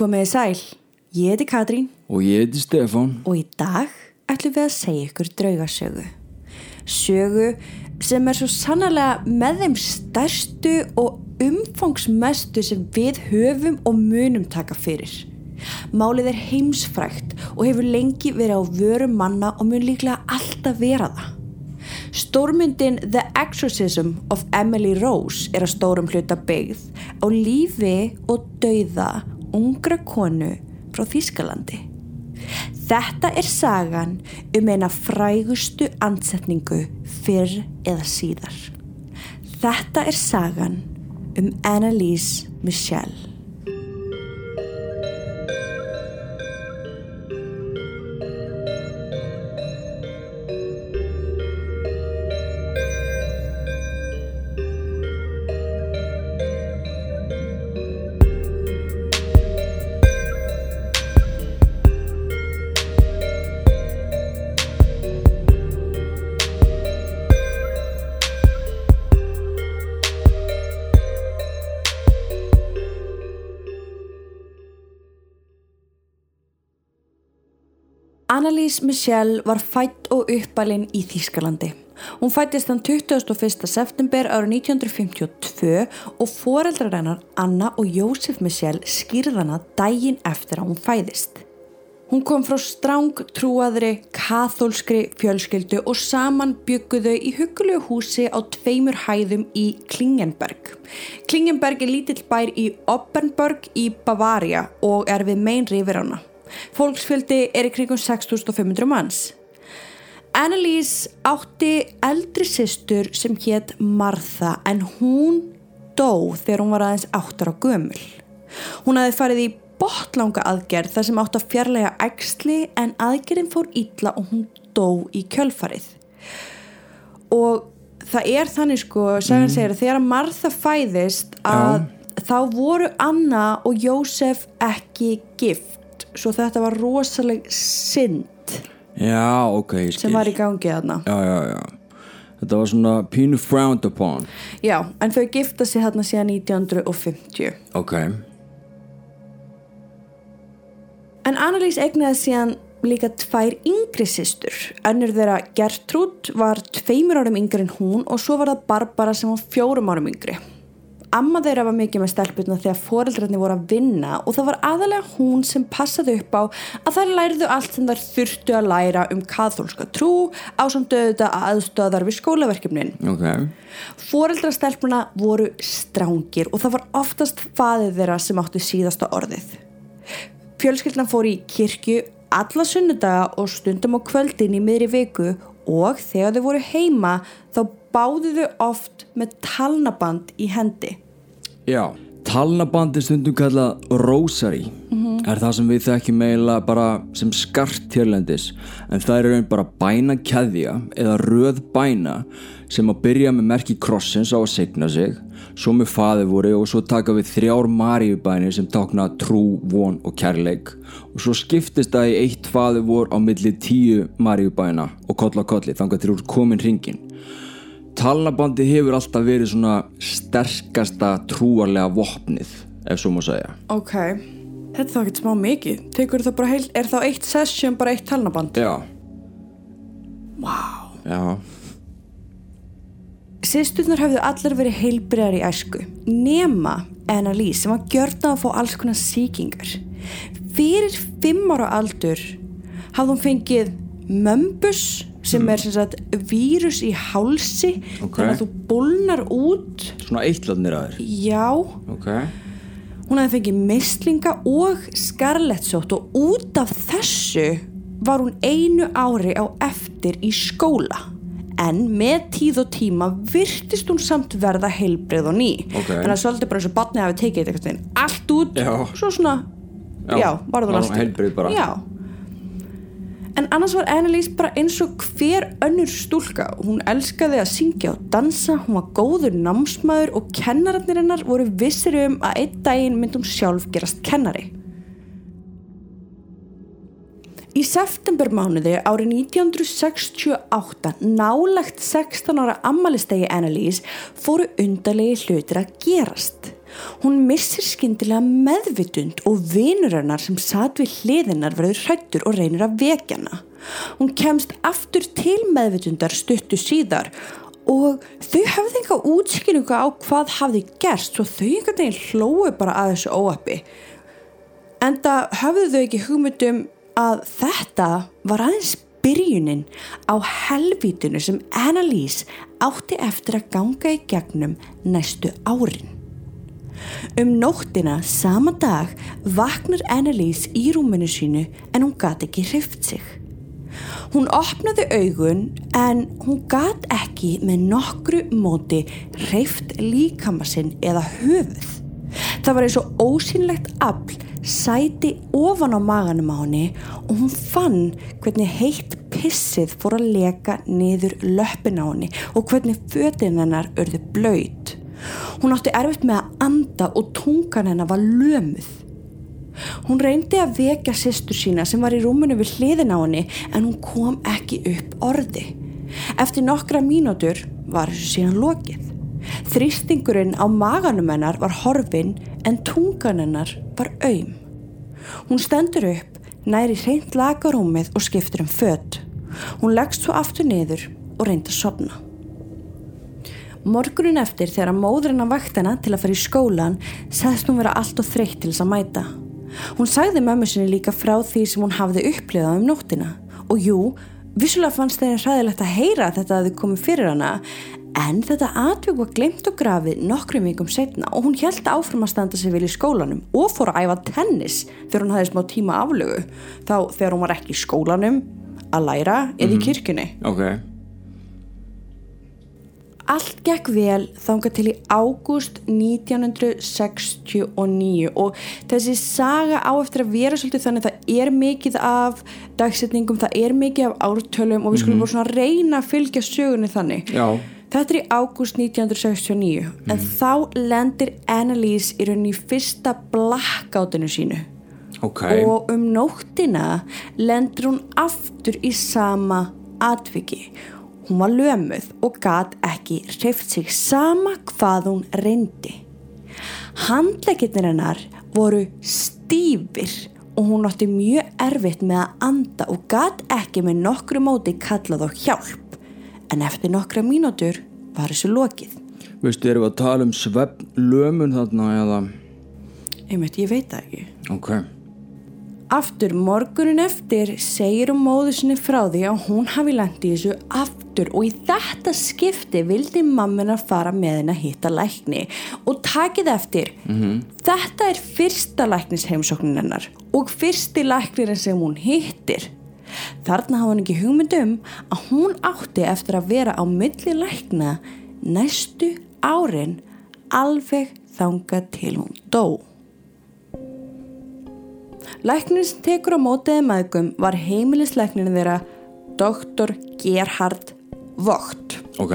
Komiði sæl, ég heiti Katrín Og ég heiti Stefán og í dag ætlum við að segja ykkur draugasögu. Sögu sem er svo sannlega með þeim stærstu og umfangsmestu sem við höfum og munum taka fyrir. Málið er heimsfrækt og hefur lengi verið á vörum manna og mun líklega alltaf vera það. Stórmyndin The Exorcism of Emily Rose er að stórum hluta byggð á lífi og dauða ungra konu frá Þískalandi. Þetta er sagan um eina frægustu ansetningu fyrr eða síðar. Þetta er sagan um Annalise Michel. Annalise Michel var fætt og uppalinn í Þýskalandi. Hún fættist þann 21. september árið 1952 og foreldrar hennar Anna og Jósef Michel skýrðana dægin eftir að hún fæðist. Hún kom frá stráng trúaðri, kathólskri fjölskyldu og saman bygguðu í hugulegu húsi á tveimur hæðum í Klingenberg. Klingenberg er lítill bær í Oppenburg í Bavaria og er við meinri yfir hana. Fólksfjöldi er í kringum 6500 manns. Annalise átti eldri sýstur sem hétt Martha en hún dó þegar hún var aðeins áttar á gömul. Hún hafi farið í botlanga aðgerð þar sem átt að fjarlæga ægsli en aðgerðin fór ítla og hún dó í kjölfarið. Og það er þannig sko, sagan mm. segir að þegar Martha fæðist að Já. þá voru Anna og Jósef ekki gift svo þetta var rosaleg synd Já, ok, ég skil sem var í gangi þarna. Já, já, já. Þetta var svona pínu frowned upon. Já, en þau gifta sig þarna síðan 1950 Ok. En Annalise egnaði síðan líka tvær yngri sýstur önnur þeirra Gertrúd var tveimur árum yngri en hún og svo var það Barbara sem var fjórum árum yngri Amma þeirra var mikið með stelpuna þegar foreldrarni voru að vinna og það var aðalega hún sem passaði upp á að þær lærðu allt sem þær þurftu að læra um kathólska trú á samt auðvitað aðstöðar við skólaverkefnin. Okay. Foreldrastelpuna voru strángir og það var oftast faðið þeirra sem áttu síðasta orðið. Fjölskyldna fór í kirkju alla sunnudaga og stundum á kvöldin í miðri viku og þegar þau voru heima þá báðu þau oft með talnaband í hendi. Já, talnaband er stundum kallað rosary mm -hmm. er það sem við þekkjum meila bara sem skart hérlendis en það er raun bara bæna keðja eða röð bæna sem að byrja með merki krossins á að segna sig svo með faðivori og svo taka við þrjár maríubænir sem tákna trú, von og kærleik og svo skiptist það í eitt faðivor á milli tíu maríubæna og koll á kolli þeir eru komin ringin talnabandi hefur alltaf verið svona sterkasta trúarlega vopnið ef svo má segja. Ok, þetta er þá ekki smá mikið. Tekur það bara heilt, er þá eitt session bara eitt talnaband? já. Wow já. Sýsturnar hafðu allar verið heilbriðar í æsku nema Annalise sem var gjörna að fá alls konar síkingar. Fyrir fimm ára aldur hafði hún fengið mömbus sem mm. er sem sagt vírus í hálsi okay. þannig að þú bólnar út. Svona eitladnir að þér? Já. Okay. Hún hafði fengið mislinga og skarlettsótt og út af þessu var hún einu ári á eftir í skóla en með tíð og tíma virtist hún samt verða heilbrið og ný okay. þannig að svolítið bara eins og batnið hafi tekið eitthvað allt út, já. svo svona já, já hún alltaf heilbrið bara já. En annars var Annalise bara eins og hver önnur stúlka hún elskaði að syngja og dansa hún var góður námsmaður og kennararnir hennar voru vissir um að einn daginn myndum sjálf gerast kennari Í septembermánuði árið 1968 nálagt 16 ára ammalistegi Annalise fóru undarlegi hlutir að gerast. Hún missir skyndilega meðvitund og vinur hennar sem satt við hliðinnar verður hrættur og reynir að vekja hana. Hún kemst aftur til meðvitundar stuttu síðar og þau hafði enga útskynningu á hvað hafði gerst og þau einhvern veginn hlói bara að þessu óappi. Enda hafðu þau ekki hugmyndum að þetta var aðeins byrjunin á helvítinu sem Annalise átti eftir að ganga í gegnum næstu árin. Um nóttina sama dag vaknar Annalise í rúminu sínu en hún gati ekki hrift sig. Hún opnaði augun en hún gat ekki með nokkru móti hreift líkamassinn eða höfuð. Það var eins og ósynlegt afl sæti ofan á maganum á henni og hún fann hvernig heitt pissið fór að leka niður löppin á henni og hvernig fötin hennar örðu blöyt. Hún átti erfitt með að anda og tungan hennar var lömuð. Hún reyndi að vekja sýstur sína sem var í rúmunu við hliðin á henni en hún kom ekki upp orði. Eftir nokkra mínútur var síðan lokið. Þrýstingurinn á maganum hennar var horfin en tungan hennar var auðm. Hún stendur upp, næri hreint lagarúmið og skiptur um fött. Hún leggst svo aftur niður og reyndi að sopna. Morgunin eftir þegar móðurinn að vaktina til að fara í skólan sagðist hún vera allt og þreytt til þess að mæta. Hún sagði mömmu sinni líka frá því sem hún hafði upplifað um nóttina og jú, vissulega fannst þeirra hræðilegt að heyra að þetta hefði komið fyrir hana en þetta atvöku var glemt og grafið nokkrum vikum setna og hún held áfram að standa sig vel í skólanum og fór að æfa tennis þegar hún hafði smá tíma aflögu þá þegar hún var ekki í skólanum að læra eða í kirkjunni. Ok. Allt gekk vel þanga til í ágúst 1969 og þessi saga á eftir að vera svolítið þannig það er mikið af dagsetningum, það er mikið af ártölum og við skulum mm -hmm. bara svona reyna að fylgja sögunni þannig. Já. Þetta er í ágúst 1969 mm. en þá lendir Annalise í rauninni fyrsta blackoutinu sínu okay. og um nóttina lendur hún aftur í sama atviki Hún var lömuð og gat ekki hreift sig sama hvað hún reyndi. Handleginnir hennar voru stífir og hún átti mjög erfitt með að anda og gat ekki með nokkru móti kallað á hjálp. En eftir nokkra mínútur var þessu lokið. Veistu, erum við að tala um svepp lömun þarna eða? Einmitt, ég veit það ekki. Ok. Aftur morgunin eftir segir um móðu sinni frá því að hún hafi landið þessu aftur og í þetta skipti vildi mammina fara með henn að hitta lækni og takið eftir. Mm -hmm. þetta er fyrsta læknisheimsóknin hennar og fyrsti læknirinn sem hún hittir. Þarna hafa hann ekki hugmyndum að hún átti eftir að vera á milli lækna næstu árin alveg þanga til hún dó Læknir sem tekur á mótiði maðgum var heimilisleiknirinn þeirra Dr. Gerhard Vogt. Ok.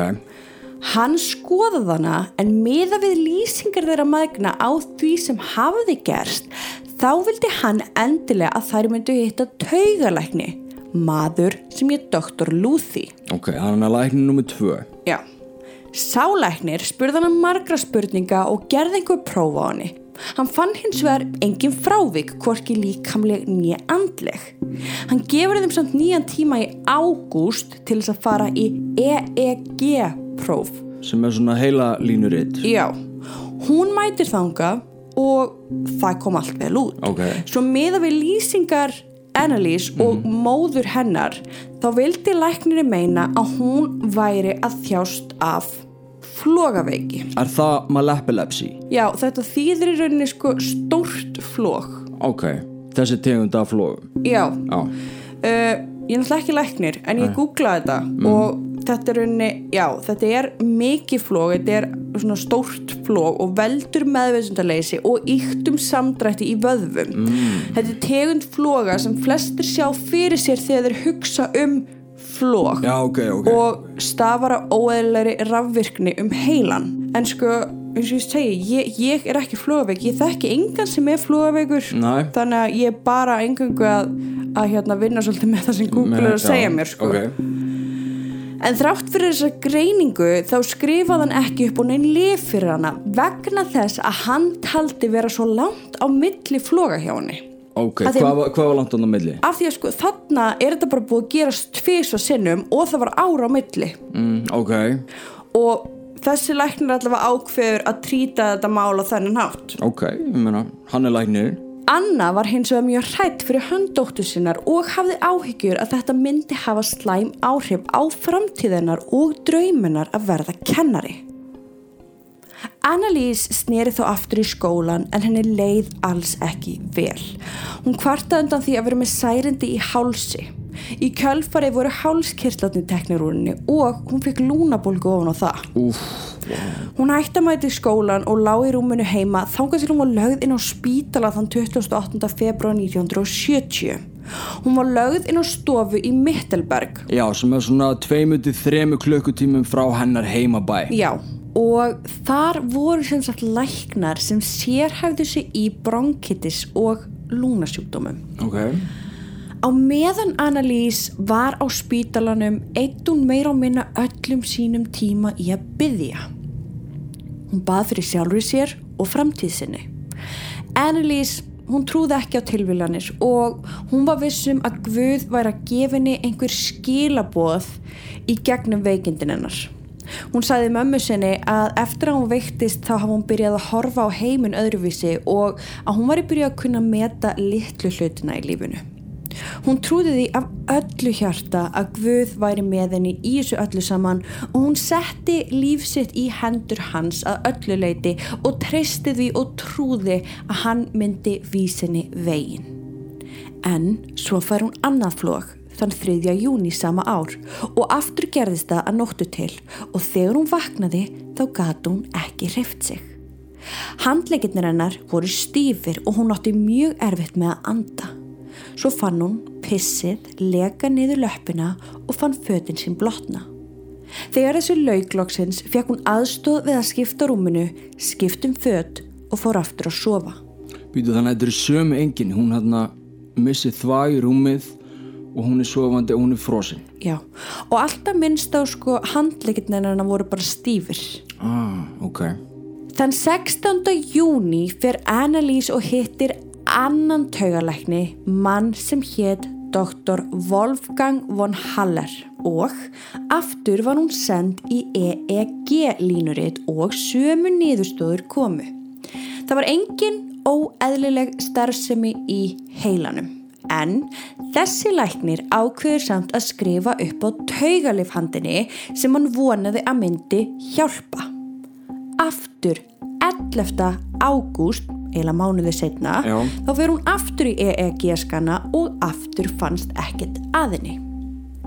Hann skoðað hana en miða við lýsingar þeirra maðgna á því sem hafiði gerst þá vildi hann endilega að þær myndu hitta taugalækni, maður sem ég Dr. Luthi. Ok, hann er læknir nummið tvö. Já. Sálæknir spurði hann margra spurninga og gerði einhver prófa á henni. Hann fann hins vegar engin frávik hvorki líkamleg nýja andleg. Hann gefur þeim samt nýjan tíma í ágúst til þess að fara í EEG-próf. Sem er svona heila línuritt. Já, hún mætir þanga og það kom allt vel út. Okay. Svo meða við lýsingar Annalise mm -hmm. og mhm. móður hennar þá vildi lækniri meina að hún væri að þjást af flogaveiki Er það malepilepsi? Já, þetta þýðir í rauninni sko stórt flog Ok, þessi tegund af flogum Já, Já. Uh, Ég er náttúrulega ekki læknir en ég googlaði þetta mm. og þetta er rauninni, já, þetta er mikið flog, þetta er svona stórt flog og veldur meðveitundaleysi og yktum samdrætti í vöðvum mm. Þetta er tegund floga sem flestir sjá fyrir sér þegar þeir hugsa um flók Já, okay, okay. og stafar á óeðleri rafvirkni um heilan en sko, eins og ég segi ég, ég er ekki flógaveik, ég þekki engan sem er flógaveikur þannig að ég er bara engangu að, að hérna, vinna svolítið með það sem Google er að segja mér sko. okay. En þrátt fyrir þessa greiningu þá skrifaði hann ekki upp og neinn lif fyrir hana vegna þess að hann taldi vera svo langt á milli floga hjá henni. Ok, Af því að- hvað, var- hvað var langt á milli? Af því að sko þarna er þetta bara búið að gerast tvís og sinnum og það var ára á milli. Mm, ok, Og þessi læknir allavega ákveður að trýta þetta mál á þennan hátt. ok, ég meina, hann er læknir Anna var hins vegar mjög hrætt fyrir höndóttu sinnar og hafði áhyggjur að þetta myndi hafa slæm áhrif á framtíðinar og drauminar að verða kennari. Annalís sneri þó aftur í skólan en henni leið alls ekki vel. Hún kvartaði undan því að vera með særindi í hálsi. Í kjölfari voru hálskirtlatni teknir úr henni og hún fekk lúnabólgu ofan á það. Úf, Hún hætti að mæti í skólan og lá í rúmunu heima þangað til hún var lögð inn á spítala þann 28. februar 1970. Hún var lögð inn á stofu í Mittelberg. já, sem er svona tveimundi þremu klukkutímum frá hennar heimabæ Já, og þar voru sem sagt læknar sem sérhæfðu sig í bronkitis og lúnasjúkdómum. Ok, Á meðan Annalís var á spítalanum eitt hún meira á minna öllum sínum tíma í að byggja. Hún bað fyrir sjálfur sér og framtíð sinni. Annalís, hún trúði ekki á tilviljanir og hún var vissum að Guð væri að gefa henni einhver skilaboð í gegnum veikindin hennar. Hún sagði mömmu sinni að eftir að hún veiktist þá hafa hún byrjað að horfa á heiminn öðruvísi og að hún var í byrjað að kunna meta litlu hlutina í lífinu. Hún trúði því af öllu hjarta að Guð væri með henni í þessu öllu saman og hún setti líf sitt í hendur hans að öllu leiti og treysti því og trúði að hann myndi vísinni veginn. En svo fær hún annað flók þann 3. júni sama ár og aftur gerðist það að nóttu til og þegar hún vaknaði þá gati hún ekki hreift sig. Handleikirnir hennar voru stífir og hún átti mjög erfitt með að anda. Svo fann hún pissið, leka niður löppina og fann fötin sín blotna. Þegar þessu lauglokksins fekk hún aðstóð við að skipta rúminu, skiptum föt og fór aftur að sofa. býtu þannig að þetta er sömu engin Hún hann að missi þvæg rúmið og hún er sofandi og hún er frosin Já, og alltaf minnst á sko handleikirnir hennar voru bara stífir. Ah, ok Þann 16. júni fer Annalís og hittir annan taugalækni, mann sem hétt Dr. Wolfgang von Haller og aftur var hún send í EEG-línurit og sömu niðurstóður komu. Það var engin óeðlileg starfsemi í heilanum. En þessi læknir ákveður samt að skrifa upp á taugalifhandinni sem hann vonaði að myndi hjálpa. Aftur 11. ágúst, eila mánuði setna, Já. þá fyrir hún aftur í EEG-skana og aftur fannst ekkert aðinni.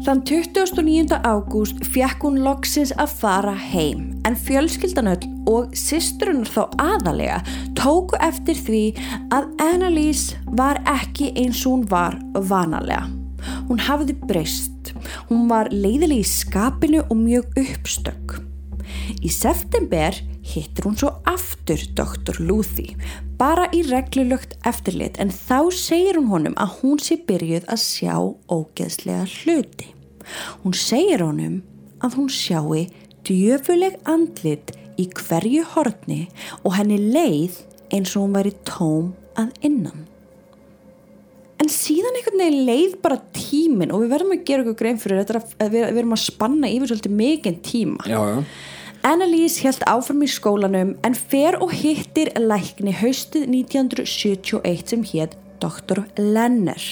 Þann 29. ágúst fekk hún loksins að fara heim en fjölskyldan öll og systrunar þá aðalega tóku eftir því að Annalise var ekki eins hún var vanalega. Hún hafði breyst, hún var leiðileg í skapinu og mjög uppstökk. Í september hittir hún svo aftur Dr. Luthi, bara í reglulögt eftirlit en þá segir hún honum að hún sé byrjuð að sjá ógeðslega hluti. Hún segir honum að hún sjáu djöfuleg andlit í hverju hortni og henni leið eins og hún væri tóm að innan. En síðan einhvern veginn leið bara tíminn og við verðum að gera eitthvað grein fyrir þetta að við, við erum að spanna yfir svolítið mikinn tíma. Já, já Annalise held áfram í skólanum en fer og hittir lækni haustið 1971 sem hétt Dr. Lenner.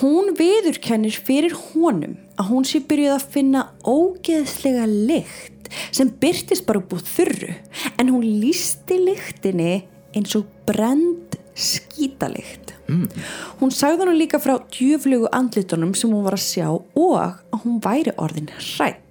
Hún viðurkennir fyrir honum að hún sé byrjuð að finna ógeðslega lykt sem byrtist bara úr þurru en hún lísti lyktinni eins og brend skítalikt. Mm. Hún sagði hann líka frá djöflugu andlitunum sem hún var að sjá og að hún væri orðin hrætt.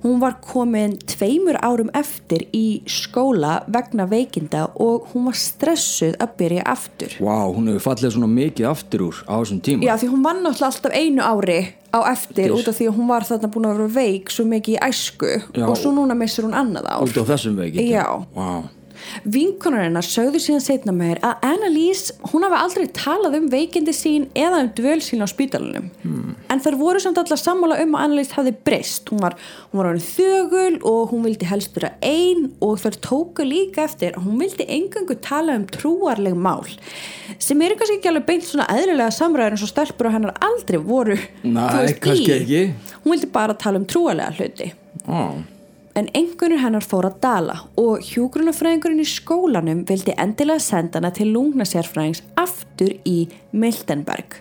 Hún var komin tveimur árum eftir í skóla vegna veikinda og hún var stressuð að byrja aftur. Vá, hún hefur fallið svona mikið aftur úr á þessum tíma Já, því hún vann náttúrulega alltaf einu ári á eftir Þess. út af því að hún var þarna búin að vera veik svo mikið í æsku Já. og svo núna missur hún annað ár. Út á þessum veikindum Já. Vá, Vinkonar hennar sögðu síðan setna meir að Annalise, hún hafi aldrei talað um veikindi sín eða um dvöl sín á spítalunum. Hmm. en þær voru samt allar sammála um að Annalise hafði breyst hún var, hún var þögul og hún vildi helst vera ein og þær tóku líka eftir að hún vildi engangu tala um trúarleg mál sem eru kannski ekki alveg beint svona eðlilega samræður eins og stelpur og hennar aldrei voru Næ, kannski í. ekki hún vildi bara tala um trúarlega hluti Ó, En einhvernur hennar fór að dala og hjúgrunafræðingurinn í skólanum vildi endilega senda hana til lungnasérfræðings aftur í Miltenberg.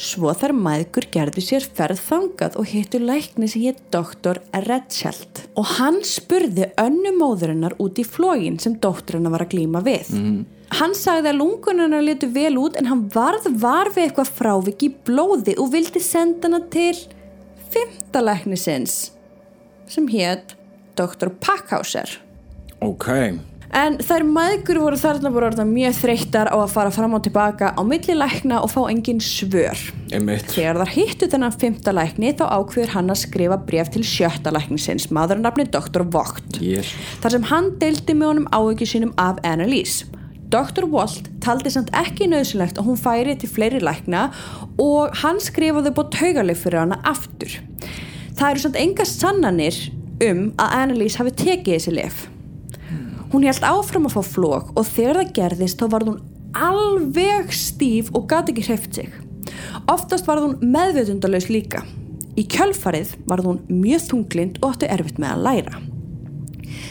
Svo þar maðgur gerði sér ferð þangað og hittu lækni sem hétt doktor Redschelt. Og hann spurði önnu móðurinnar út í flógin sem doktorinnar var að glíma við. Hann sagði að lungunarnar letu vel út en hann varð var við eitthvað frávik í blóði og vildi senda hana til fymtalæknisins sem hétt Dr. Packhauser. ok En þær maðgur voru þarna voru orðna mjög þreyttar á að fara fram og tilbaka á milli lækna og fá engin svör. Einmitt Þegar þar hittu þennan fymta lækni þá ákveður hann að skrifa bref til sjötta læknisins, maðurnafni Dr. Vogt. Yes. Þar sem hann deildi með honum áhyggjur sínum af Annalise. Dr. Walt taldi samt ekki nöðsynlegt að hún færi til fleiri lækna og hann skrifaði búið taugalið fyrir hana aftur. Það eru samt enga sannanir um að Annalise hafi tekið þessi lif. Hún held áfram að fá flók og þegar það gerðist þá var hún alveg stíf og gati ekki hreift sig. Oftast var hún meðvöldundalös líka. Í kjölfarið var hún mjög þunglind og átti erfitt með að læra.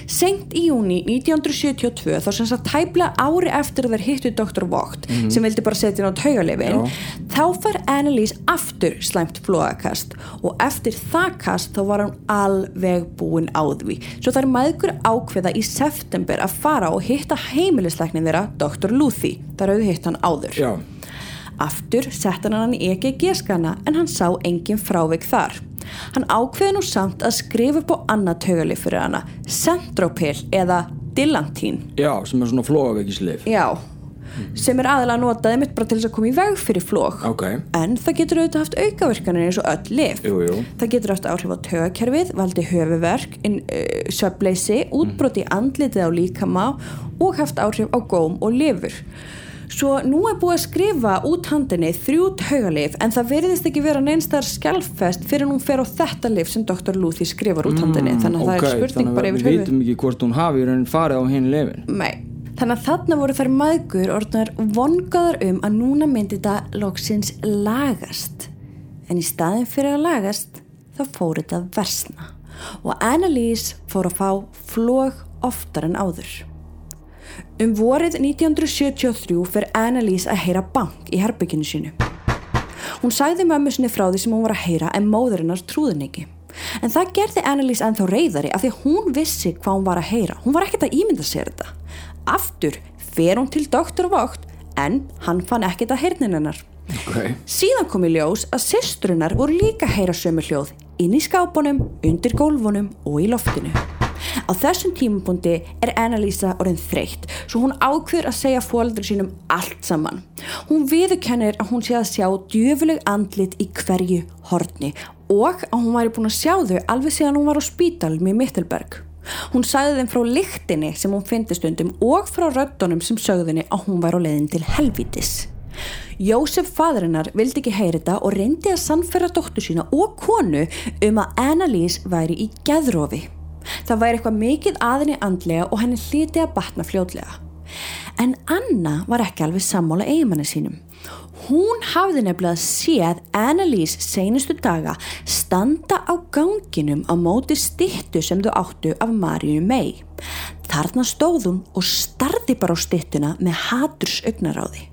Sengt í júni 1972 þá sem sagt tæpla ári eftir að þeir hittu Dr. Vogt sem vildi bara setja inn á taugalifin Já. þá fær Annalise aftur slæmt flóðakast og eftir það kast þá var hann alveg búin á því svo þær maðgur ákveða í september að fara og hitta heimilisleiknin þeirra Dr. Luthi, þar auðvitað hitt hann áður Já, Aftur sett hann hann í EKG-skana en hann sá engin frávik þar. Hann ákveði nú samt að skrifa upp á annað taugalif fyrir hana, Centropil eða Dilantín. já, sem er svona flógavekislif Já, sem er aðalega notaði mitt bara til þess að koma í veg fyrir flók. Ok, En það getur auðvitað haft aukaverkanir eins og öll lif. jú, jú Það getur haft áhrif á taugakerfið, valdi höfuverk, uh, svefleysi, útbroti andlitið á líkama og haft áhrif á góm og lifur. Svo nú er búið að skrifa út handinni þrjú taugalif en það verðist ekki vera neinstar skjálfest fyrir hún fer á þetta lif sem Dr. Luthi skrifar út handinni. Þannig að Ok, það er spurning bara yfir við höfuð. vitum ekki hvort hún hafi raunin farið á hinn lefin Nei. Þannig að þarna voru þær maðgur orðnar vongaðar um að núna myndi þetta loksins lagast. En í staðin fyrir að lagast þá fór þetta versna og Annalise fór að fá flóg oftar en áður. Um vorið 1973 fyrir Annalise að heyra bank í herbygginu sínu. Hún sagði mömmu sinni frá því sem hún var að heyra en móðurinnar trúðin ekki. En það gerði Annalise ennþá reyðari af því hún vissi hvað hún var að heyra. Hún var ekkert að ímynda sér þetta. Aftur fer hún til doktor Vogt en hann fann ekkert að heyrnin hennar. Ok, Síðan kom í ljós að systrunar voru líka að heyra sömu hljóð inn í skápunum, undir gólfunum og í loftinu. Á þessum tímapunkti er Annalisa orðin þreytt svo hún ákveður að segja fóldri sínum allt saman. Hún viðurkennir að hún sé að sjá djöfuleg andlit í hverju horni og að hún væri búin að sjá þau alveg síðan hún var á spítal með Mittelberg. Hún sagði þeim frá lyktinni sem hún fyndi stundum og frá röddunum sem sögðinni að hún væri á leiðin til helvítis. Jósef fadrinnar vildi ekki heyra þetta og reyndi að sannferða dóttur sína og konu um að Annalise væri í geðrofi. Það væri eitthvað mikið aðinni andlega og henni hliti að batna fljótlega. En Anna var ekki alveg sammála eigimanni sínum. Hún hafði nefnilega séð Annalise seinustu daga standa á ganginum á móti styttu sem þau áttu af Maríu May. Þarna stóð hún og starði bara á styttuna með haturs augnaráði.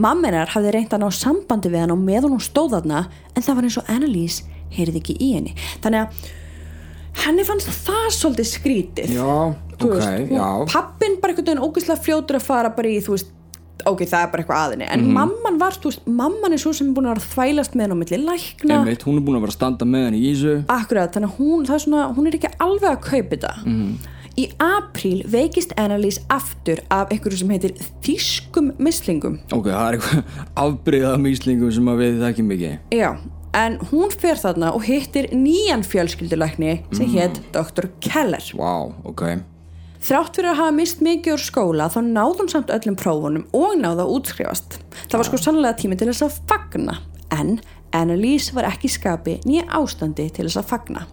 Mamminar hafði reynt að ná sambandi við hann og meðan hún stóð þarna en það var eins og Annalise heyrði ekki í henni. Þannig að henni fannst það svolítið skrítið. já, ok, veist, já. pappin bara einhvern veginn ógeðslega fljótur að fara bara í þú veist, ok, það er bara eitthvað aðinni en Mhm. mamman var, þú veist, mamman er svo sem er búin að vera þvælast með henn á milli lækna. Einmitt, hún er búin að vera að standa með henni í Ísu akkurat, þannig að hún, það er svona, hún er ekki alveg að kaupa þetta. Mhm. í apríl veikist Annalise aftur af einhverju sem heitir þýskum mislingum. Ok, það er eitthvað afbreyða míslingum sem að við þekkjum ekki. Já, en hún fer þarna og hittir nýjan fjölskyldulækni sem Mhm. hétt Dr. Keller Vá, ok Þrátt fyrir að hafa mist mikið úr skóla þá náði hún samt öllum prófunum og náði að útskrifast. Það var sko sannlega tími til þess að fagna. En Annalise var ekki skapi nýja ástandi til þess að fagna.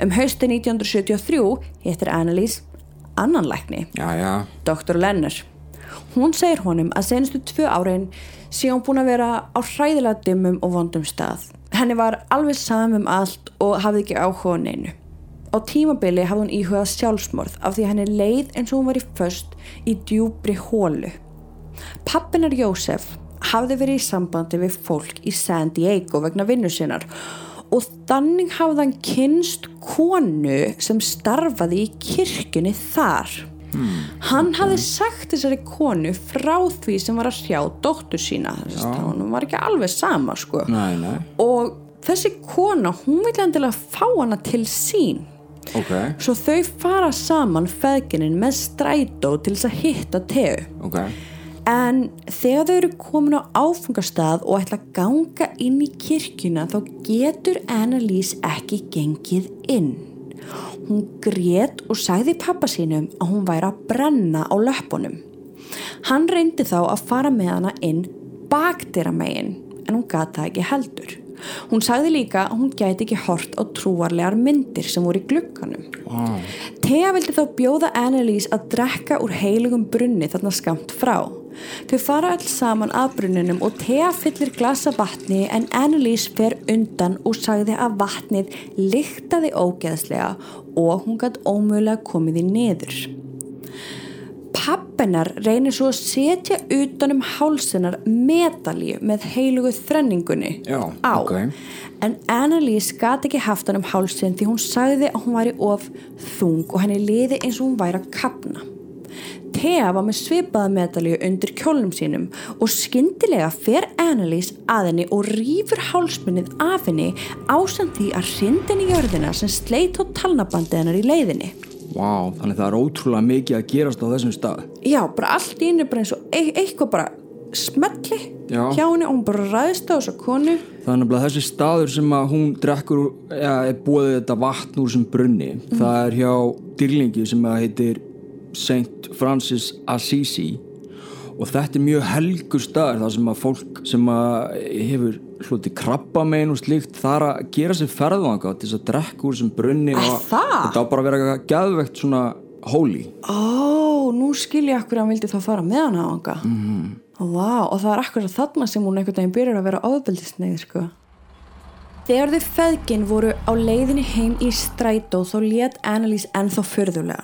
Um hausti 1973 hittir Annalise annan lækni, Já, já, Dr. Lenner. Hún segir honum að senustu tvö árin sé hún búin að vera á hræðilega dimmum og vondum stað. Henni var alveg samum allt og hafði ekki áhuga neinu. Á tímabili hafði hún íhugað sjálfsmorð af því henni leið eins og hún var í föst í djúbri hólu. Pappinar Jósef hafði verið í sambandi við fólk í San Diego vegna vinnu sinnar og þannig hafði hann kynst konu sem starfaði í kirkjunni þar. Hann hafði sagt þessari konu frá því sem var að sjá dóttur sína, þess að hann var ekki alveg sama sko. nei, nei, Og þessi kona, hún vil endilega fá hana til sín. ok, Svo þau fara saman feðginin með strætó til þess að hitta tegu. ok, En þegar þau eru komin á áfungastað og ætla að ganga inn í kirkjuna þá getur Annalise ekki gengið inn. Hún grét og sagði pappa sínum að hún væri að brenna á löpunum. Hann reyndi þá að fara með hana inn bakdyramegin en hún gata ekki heldur. Hún sagði líka að hún gæti ekki hort á trúarlegar myndir sem voru í glukkanum. wow, Thea vildi þá bjóða Annalise að drekka úr heilugum brunni þarna skamt frá. Þau fara alls saman að brunninum og Thea fyllir glasa vatni en Annalise fer undan og sagði að vatnið lyktaði ógeðslega og hún gætt ómögulega komið í neður. Pappinar reynir svo að setja utanum hálsinar medalíu með heilugu þrenningunni Já, á. ok. En Annalise gat ekki haft hann um hálsin því hún sagði að hún væri of þung og henni liði eins og hún væri að kapna. Thea var með svipaða medalíu undir kjólnum sínum og skyndilega fer Annalise að henni og rýfur hálsmunnið af henni ásamt því að hrindin í jörðina sem sleit á talnabandið hennar í leiðinni. Wow, þannig það er ótrúlega mikið að gerast á þessum stað. Já, bara allt í henni bara eins og e eitthvað bara smelli Já. hjá henni og hún bara ræðist á þessa konu. Þannig að þessi staður sem að hún drekkur, ja, er búið þetta vatn úr sem brunni, það er hjá dýrlingi sem að heitir St. Francis Assisi og þetta er mjög helgur staður þar sem að fólk sem að hefur hluti krabba megin og slíkt þar að gera sér ferðvanga til þess að drekka úr sem brunni Er og það? þetta á bara að vera gæðvegt svona holy. Ó, nú skil ég akkur að hann vildi þá fara með hana á hanga. Mm. Vá, og það er akkur að þarna sem hún einhvern veginn byrjar að vera áðbeldisneið, sko. Þegar þau feðgin voru á leiðinni heim í strætó þá lét Annalise ennþá förðulega.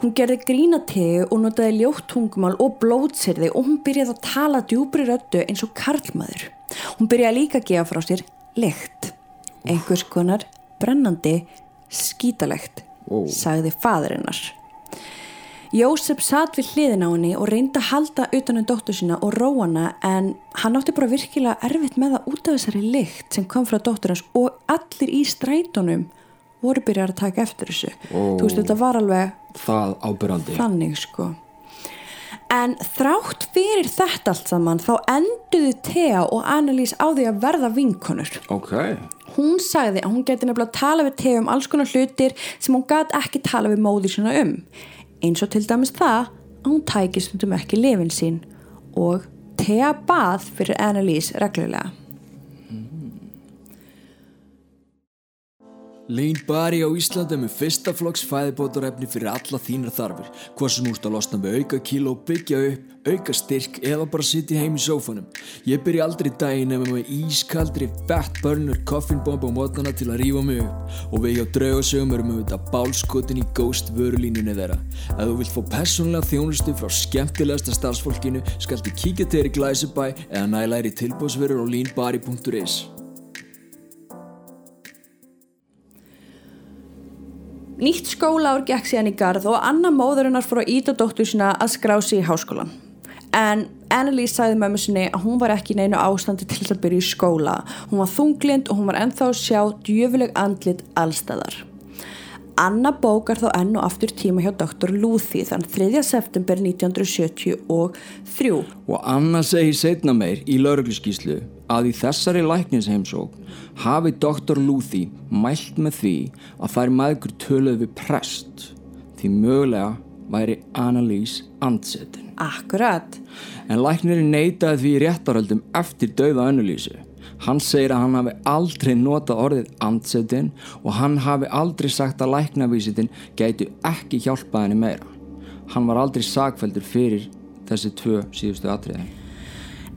Hún gerði grínategu og notaði ljótt tungumál og blótsirði og hún byrjaði að tala djúbri röddu eins og karlmaður. Hún byrjaði líka að gefa frá sér lykt. Einhvers konar brennandi skítalegt, sagði faðurinnar. Jósef satt við hliðin á henni og reyndi að halda utan um dóttur sína og róa hana en hann átti bara virkilega erfitt með að út af þessari lykt sem kom frá dóttur hans og allir í strætónum voru byrjar að taka eftir þessu. Ó. Þú veist, þetta var alveg Það ábyrrandi. þannig sko. En þrátt fyrir þetta allt saman þá enduðu Thea og Annalise á því að verða vinkonur. Ok, Hún sagði að hún geti nefnilega að tala við Thea um alls konar hlutir sem hún gat ekki tala við móðir sína um. Eins og til dæmis það að hún tæki stundum ekki lifin sín og Thea bað fyrir Annalise reglulega. Lean Bari á Íslandi með fyrsta flokks fæðibótarefni fyrir alla þínar þarfir hvað sem úrst að losna með auka kíló, byggja upp, auka styrk eða bara sitja heim í sófanum. Ég byrja aldrei daginn ef með ískaldri fat burner koffinbomb á mótnana til að rífa mig upp. Og við hjá draugasögum erum við þetta bálskotin í Ghost vörulínunni þeirra. Ef þú vilt fá persónlega þjónustu frá skemmtilegasta starfsfólkinu skaltu kíkja til þér í Glæsibæ eða næla þér í tilbúsverður á leanbari.is Nýtt skólaár gekk síðan í garð og Anna móðurinnar fór að íta dóttur sína að skrá sig í háskólan. En Annalise sagði mömmu sinni að hún var ekki í neinu ástandi til að byrja í skóla. Hún var þunglind og hún var ennþá að sjá djöfuleg andlit allstæðar. Anna bókar þá enn og aftur tíma hjá Dr. Luthi þann 3. september 1973 Og Anna segir setna meir í laurugluskíslu að í þessari læknisheimsók hafi Dr. Luthi mælt með því að þær maður töluð við prest því mögulega væri Annalise andsetin. Akkurat. En læknirinn neitaði því réttaröldum eftir dauða Annalísu. Hann segir að hann hafi aldrei notað orðið andsetin og hann hafi aldrei sagt að læknavísitin gætu ekki hjálpað henni meira. Hann var aldrei sagfældur fyrir þessi tvö síðustu atriði.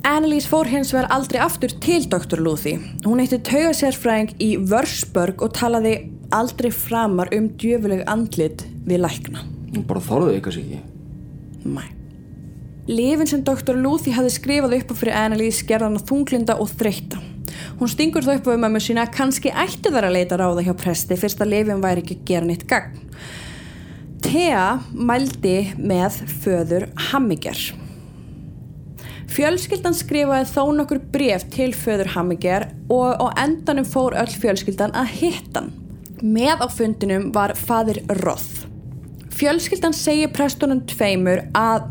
Annalise fór hins vegar aldrei aftur til Dr. Luthi. Hún eitti taugasérfræðing í Vörsburg og talaði aldrei framar um djöfuleg andlit við lækna. Hún bara þorði eitthvað sér ekki. Mæ. Lifin sem Dr. Luthi hafði skrifað upp á fyrir Annalise gerða hana þunglinda og þreytta. Hún stingur þó upp á um mömmu sína að kannski ætti þar að leita ráða hjá presti fyrst að lifin væri ekki að gera nýtt gagn. Thea mældi með föður Hammiger. Fjölskyldan skrifaði þó nokkur bref til föður Hammiger og á endanum fór öll fjölskyldan að hitta hann. Með á fundinum var fadir Roth. Fjölskyldan segir prestunum tveimur að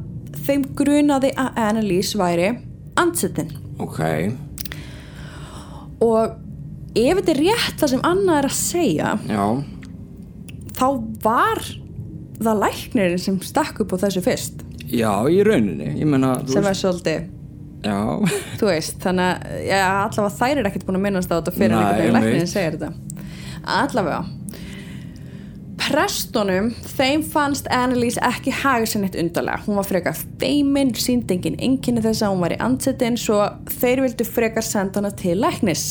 þeim grunaði að Annalise væri ansettin. Ok. Og ef þetta er rétt það sem Anna er að segja, Já. þá var það læknirinn sem stakk upp á þessu fyrst. Já, í rauninni. Menna, Sem er svolítið, Já. þú veist, þannig að allavega þær er ekkert búin að minnast á þetta fyrir einmitt. læknirinn segir þetta. Allavega. Prestunum, þeim fannst Annalise ekki haga sér neitt undarlega. Hún var frekar feimin, síndi engin enginni þess að hún var í ansettin svo þeir vildu frekar senda hana til læknis.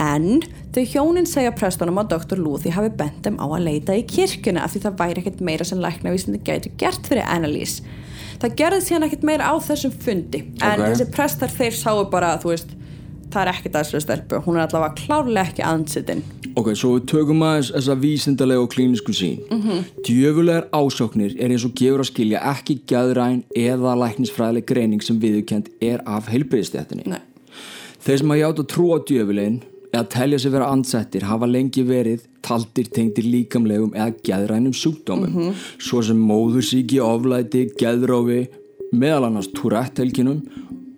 En þau hjónin segja prestunum að Dr. Luthi hafi bent þeim á að leita í kirkjuna af því það væri ekkert meira sem læknavísindi gæti gert fyrir Annalise. Það gerði síðan ekkert meira á þessum fundi en Ok. þessi prestar þeir sáu bara að þú veist það er ekkert að þessu stelpu, hún er allavega klárlega ekki ansettin. Ok, svo við tökum aðeins þessa vísindalega og klínisku sín. Mm -hmm. Djöfulegar ásóknir er eins og gefur að skilja ekki gæðræn eða læknisfræðileg greining sem viðurkend er af heilbriðstjættinni. Nei. Þeir sem að játa trú á djöfulinn eða telja sig vera ansettir hafa lengi verið taldir tengdir líkamlegum eða geðrænum sjúkdómum svo sem móðursíki, oflæti, geðrófi meðal annars túrættelkinum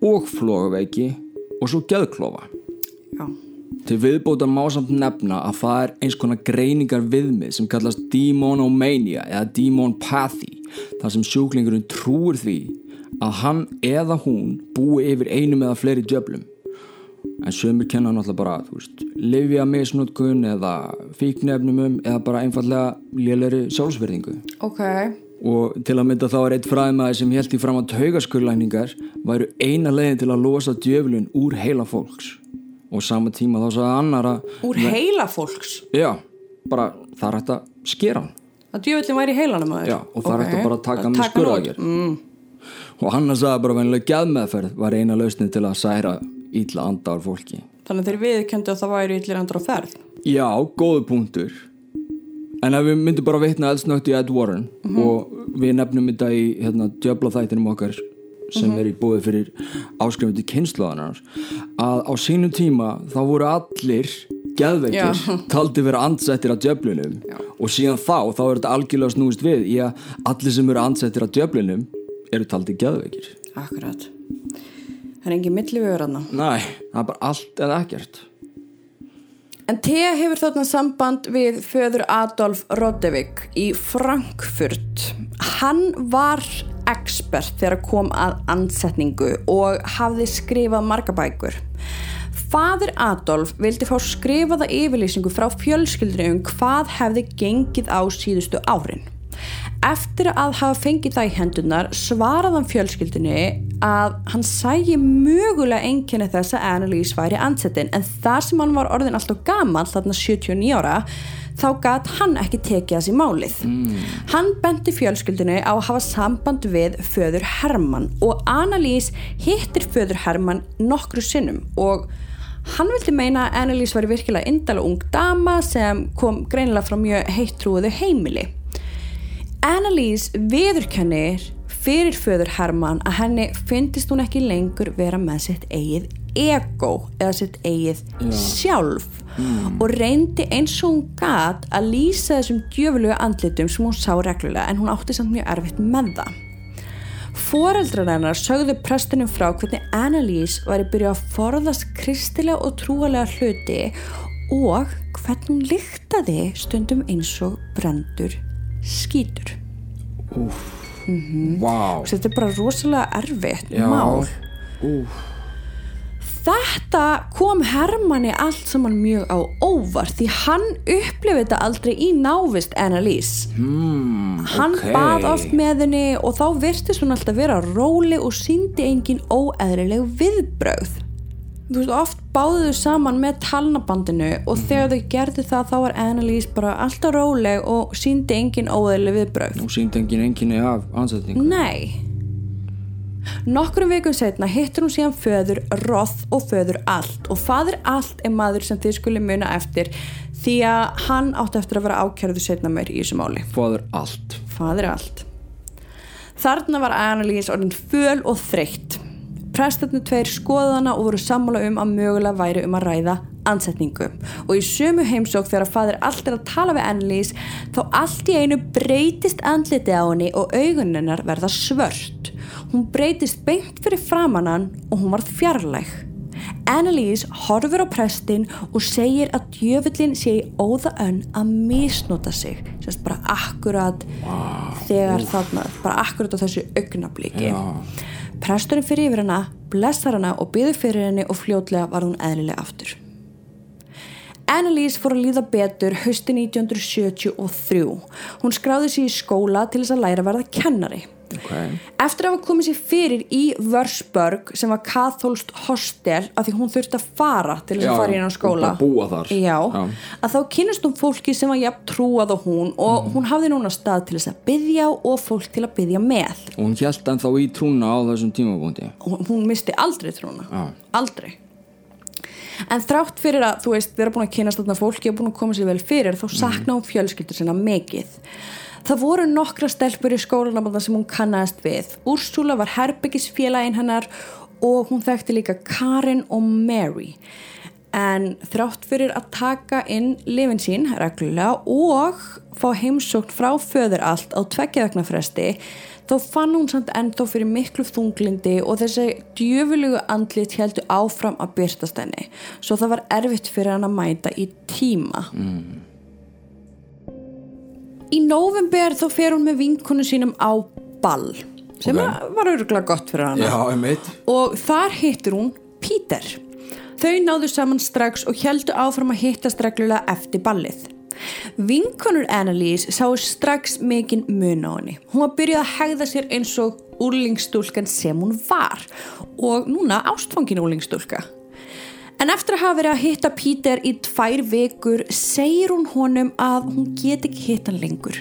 og flógaveiki og svo geðklofa Já. til viðbóta má samt nefna að það er eins konar greiningar viðmið sem kallast demonomania eða demonpathy þar sem sjúklingurinn trúir því að hann eða hún búi yfir einum eða fleiri djöflum en sömur kenna náttúrulega bara þú veist, livja misnótkun eða fíknefnumum eða bara einfallega lélæri sjálfsverðingu Ok. Og til að mynda þá er eitt fræðmaður sem held í fram að taugaskurlæningar væru eina leiðin til að losa djöflun úr heila fólks og sama tíma þá sagði annar að Úr heila fólks? já, bara það er hægt að skera hann Að djöfullin væri í heilanum aður? já, og það er hægt að bara taka hann með skurðagjör mm. og hann sagði bara að venjulega geðmeðferð var eina lausnin til að særa ítla anda á fólki Þannig að þeir viðkendu að það væri yllir andur á ferð. Já, góðu punktur En ef við myndum bara vitna eldsnögt í Ed Warren og við nefnum þetta í hérna, djöbla þættinum okkar sem er í búið fyrir áskrifandi kynnslóðanar að á sínum tíma þá voru allir geðveikir Já. taldi vera andsettir af djöflunum og síðan þá þá er þetta algjörlega snúist við í að allir sem eru andsettir af djöflunum eru taldi geðveikir Akkurat. Það er engin milli við verðarna. Næ, það er bara allt eða ekkert En Thea hefur þarna samband við föður Adolf Rodevik í Frankfurt. Hann var expert þegar kom að ansetningu og hafði skrifað marga bækur. Fadir Adolf vildi fá skrifaða yfirlýsingu frá fjölskyldinu um hvað hefði gengið á síðustu árin. Eftir að hafa fengið það í hendunar svaraði hann fjölskyldinu að hann sægi mögulega einkenni þess að Annalise væri ansettin en það sem hann var orðin alltaf gaman þarna 79 ára þá gat hann ekki tekið þessi málið. Hann benti fjölskyldinu á að hafa samband við föður Hermann og Annalise hittir föður Hermann nokkru sinnum og hann vildi meina að Annalise væri virkilega indala ung dama sem kom greinilega frá mjög heittrúðu heimili. Annalise viðurkennir fyrir föður Hermann að henni finnist hún ekki lengur vera með sitt eigið ego eða sitt eigið sjálf. Og reyndi eins og hún gat að lýsa þessum djöfulugu andlitum sem hún sá reglulega en hún átti samt mjög erfitt með það. Foreldrar hennar sögðu prestunum frá hvernig Annalise væri byrjuð að forðast kristilega og trúalega hluti og hvernig hún lyktaði stundum eins og brendur skítur. Úf, Mhm. Vá þetta er bara rosalega erfitt Já. mál Úf. Þetta kom Hermanni allt saman mjög á óvart því hann upplifið þetta aldrei í návist Annalise. Hmm, Hann ok. bað oft með henni og þá virtist hún alltaf vera róli og síndi engin óeðrileg viðbrögð. Þú veist, oft báðu þau saman með talnabandinu og þegar þau gerðu það þá var Annalise bara alltaf róleg og síndi engin óeðrileg viðbrögð. Nú síndi engin enginni af ansetningu Nei. Nokkrum vikum setna hittur hún síðan föður Roth og föður Allt og faður Allt er maður sem þið skulle muna eftir því að hann átti eftir að vera ákjörðu setna meir í þessu máli. Fóður allt Faður Allt. Þarna var Annalise orðin föl og þreytt. Prestarnir tveir skoðana og voru sammála um að mögulega væri um að ræða ansetningu og í sömu heimsók þegar fadir allt er að tala við Annalise þá allt í einu breytist andliti á henni og augunennar verða svört. Hún breytist beint fyrir framannan og hún varð fjarlæg. Annalise horfur á prestin og segir að djöfullin sé í óða önn að misnota sig. Sérst bara akkurat þegar þarna, bara akkurat á þessu augnabliki Já. Presturinn fyrir yfir hana blessar hana og byður fyrir henni og fljótlega var hún eðlilega aftur. Annalise fór að líða betur hausti 1973 hún skráði sér í skóla til þess að læra að verða kennari okay. Eftir að hafa komið sér fyrir í Vörsburg sem var katholst hostel af því hún þurfti að fara til þess að fara inn á skóla. Já, að þá kynast hún fólki sem var jafn trúað og hún og Mhm. hún hafði núna stað til þess að byggja og fólk til að byggja með. Og hún held ennþá í trúna á þessum tímabúndi og hún misti aldrei trúna. Já. aldrei. En þrátt fyrir að þú veist vera búin að kynast þarna fólki og búin að koma sér vel fyrir þá sakna hún fjölskyldur sinna mikið það voru nokkra stelpur í skólanabanda sem hún kannast við. Úrsula var herbyggisfélagin hennar og hún þekkti líka Karin og Mary. En þrátt fyrir að taka inn lifin sín reglulega og fá heimsókn frá föður allt á tveggjaðakna fresti þá fann hún samt ennþá fyrir miklu þunglindi og þessi djöfulugu andlit heldur áfram að byrtast henni. Svo það var erfitt fyrir hann að mæta í tíma Í november þá fer hún með vinkonu sínum á ball sem Ok. okay. var örgulega gott fyrir hana Já, og þar hittir hún Peter. Þau náðu saman strax og heldu áfram að hittast reglulega eftir ballið. Vinkonur Annalise sáu strax mikinn mun á henni. Hún var byrjuð að hegða sér eins og úrlingstúlkan sem hún var og núna ástfangin úrlingstúlka. En eftir að hafa verið að hitta Peter í tvær vikur segir hún honum að hún get ekki hitta hann lengur.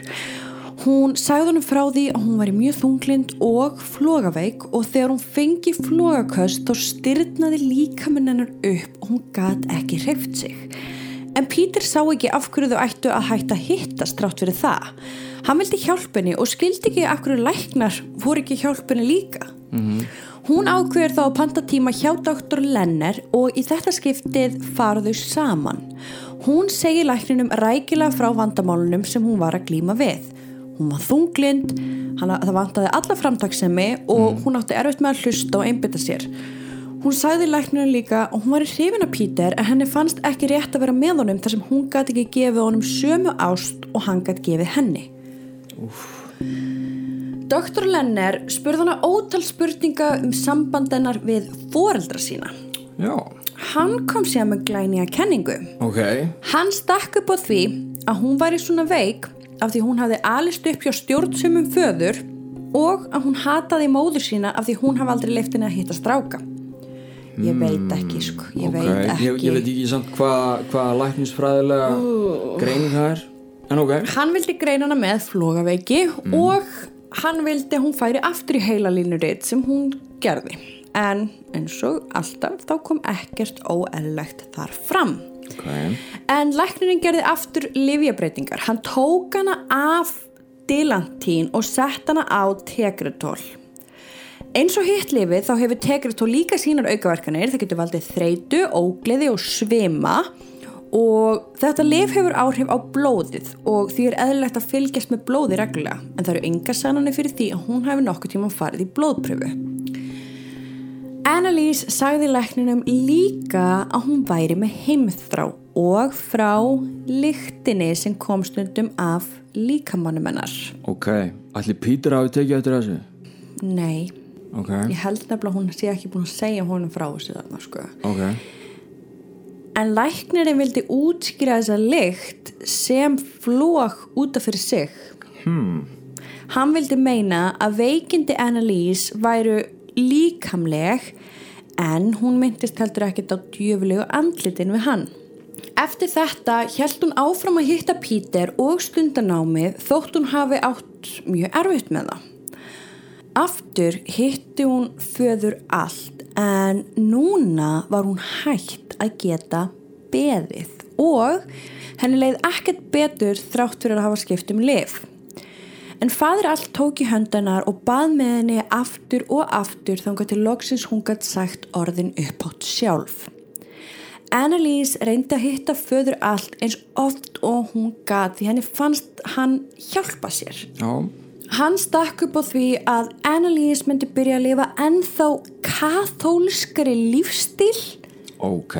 Hún sagði honum frá því að hún væri mjög þunglind og flogaveik og þegar hún fengi flogaköst þá styrnaði líkaminn hennar upp og hún gat ekki hreift sig. En Peter sá ekki af hverju þau ættu að hætta hittast trátt fyrir það. Hann vildi hjálpunni og skildi ekki af hverju læknar voru ekki hjálpunni líka. Hún ákveður þá að panta tíma hjá doktor Lenner og í þetta skiptið fara þau saman. Hún segir lækninum rækilega frá vandamálunum sem hún var að glíma við. Hún var þunglind, hana, það vantaði alla framtaksemi og hún átti erfitt með að hlusta og einbytta sér. Hún sagði lækninu líka að hún var í hrifin af Peter en henni fannst ekki rétt að vera með honum þar sem hún gæti ekki gefið honum sömu ást og hann gæti gefið henni. Dr. Lenner spurði hana ótal spurninga um sambandennar við foreldra sína. Já, Hann kom síðan með glænýja kenningu. ok Hann stakk upp á því að hún væri svona veik af því hún hafði alist upp hjá stjórnsumum föður og að hún hataði móður sína af því hún hafði aldrei leift henni að hitta stráka. Ég veit ekki, sko, ég ok. veit ekki. Ég, ég veit ekki samt hvað hva læknisfræðilega greining það er En ok Hann vildi greina hana með flogaveiki og hann vildi að hún færi aftur í heila línuritt sem hún gerði. En eins og alltaf þá kom ekkert óeðlegt þar fram. Ok En læknirinn gerði aftur livjabreitingar. Hann tók hana af dilantín og sett hana á tegretól. Eins og hitt lifið þá hefur tegretól líka sínar aukaverkanir. Það getur valdið þreytu, ógleði og svima og þetta lif hefur áhrif á blóðið og því er eðlilegt að fylgjast með blóði reglulega. En það eru enga sannanir fyrir því að hún hefur nokkuð tíma farið í blóðpröfu. Annalise sagði lækninum líka að hún væri með heimþrá og frá lyktinni sem kom stundum af líkamannum hennar. Ok, allir Pítur hafi tekið eftir þessu Nei, Ok, ég held nefnilega að hún sé ekki búin að segja honum frá þessu þarna sko. ok En læknirinn vildi útskýra þessa lykt sem flók út af fyrir sig. Hmm. Hann vildi meina að veikindi Annalise væru líkamleg en hún myndist heldur ekkert á djöfulegu andlitin við hann. Eftir þetta held hún áfram að hitta Pítur og stundanámið þótt hún hafi átt mjög erfitt með það. Aftur hitti hún föður allt en núna var hún hægt að geta beðið og henni leið ekkert betur þrátt fyrir að hafa skipt um lif. En fadir allt tók í höndanar og bað með henni aftur og aftur þangar til loksins hún gætt sagt orðin uppátt sjálf. Annalise reyndi að hitta föður allt eins oft og hún gat því henni fannst hann hjálpa sér. Já, Hann stakk upp á því að Annalise myndi byrja að lifa ennþá kathólskari lífstíl ok.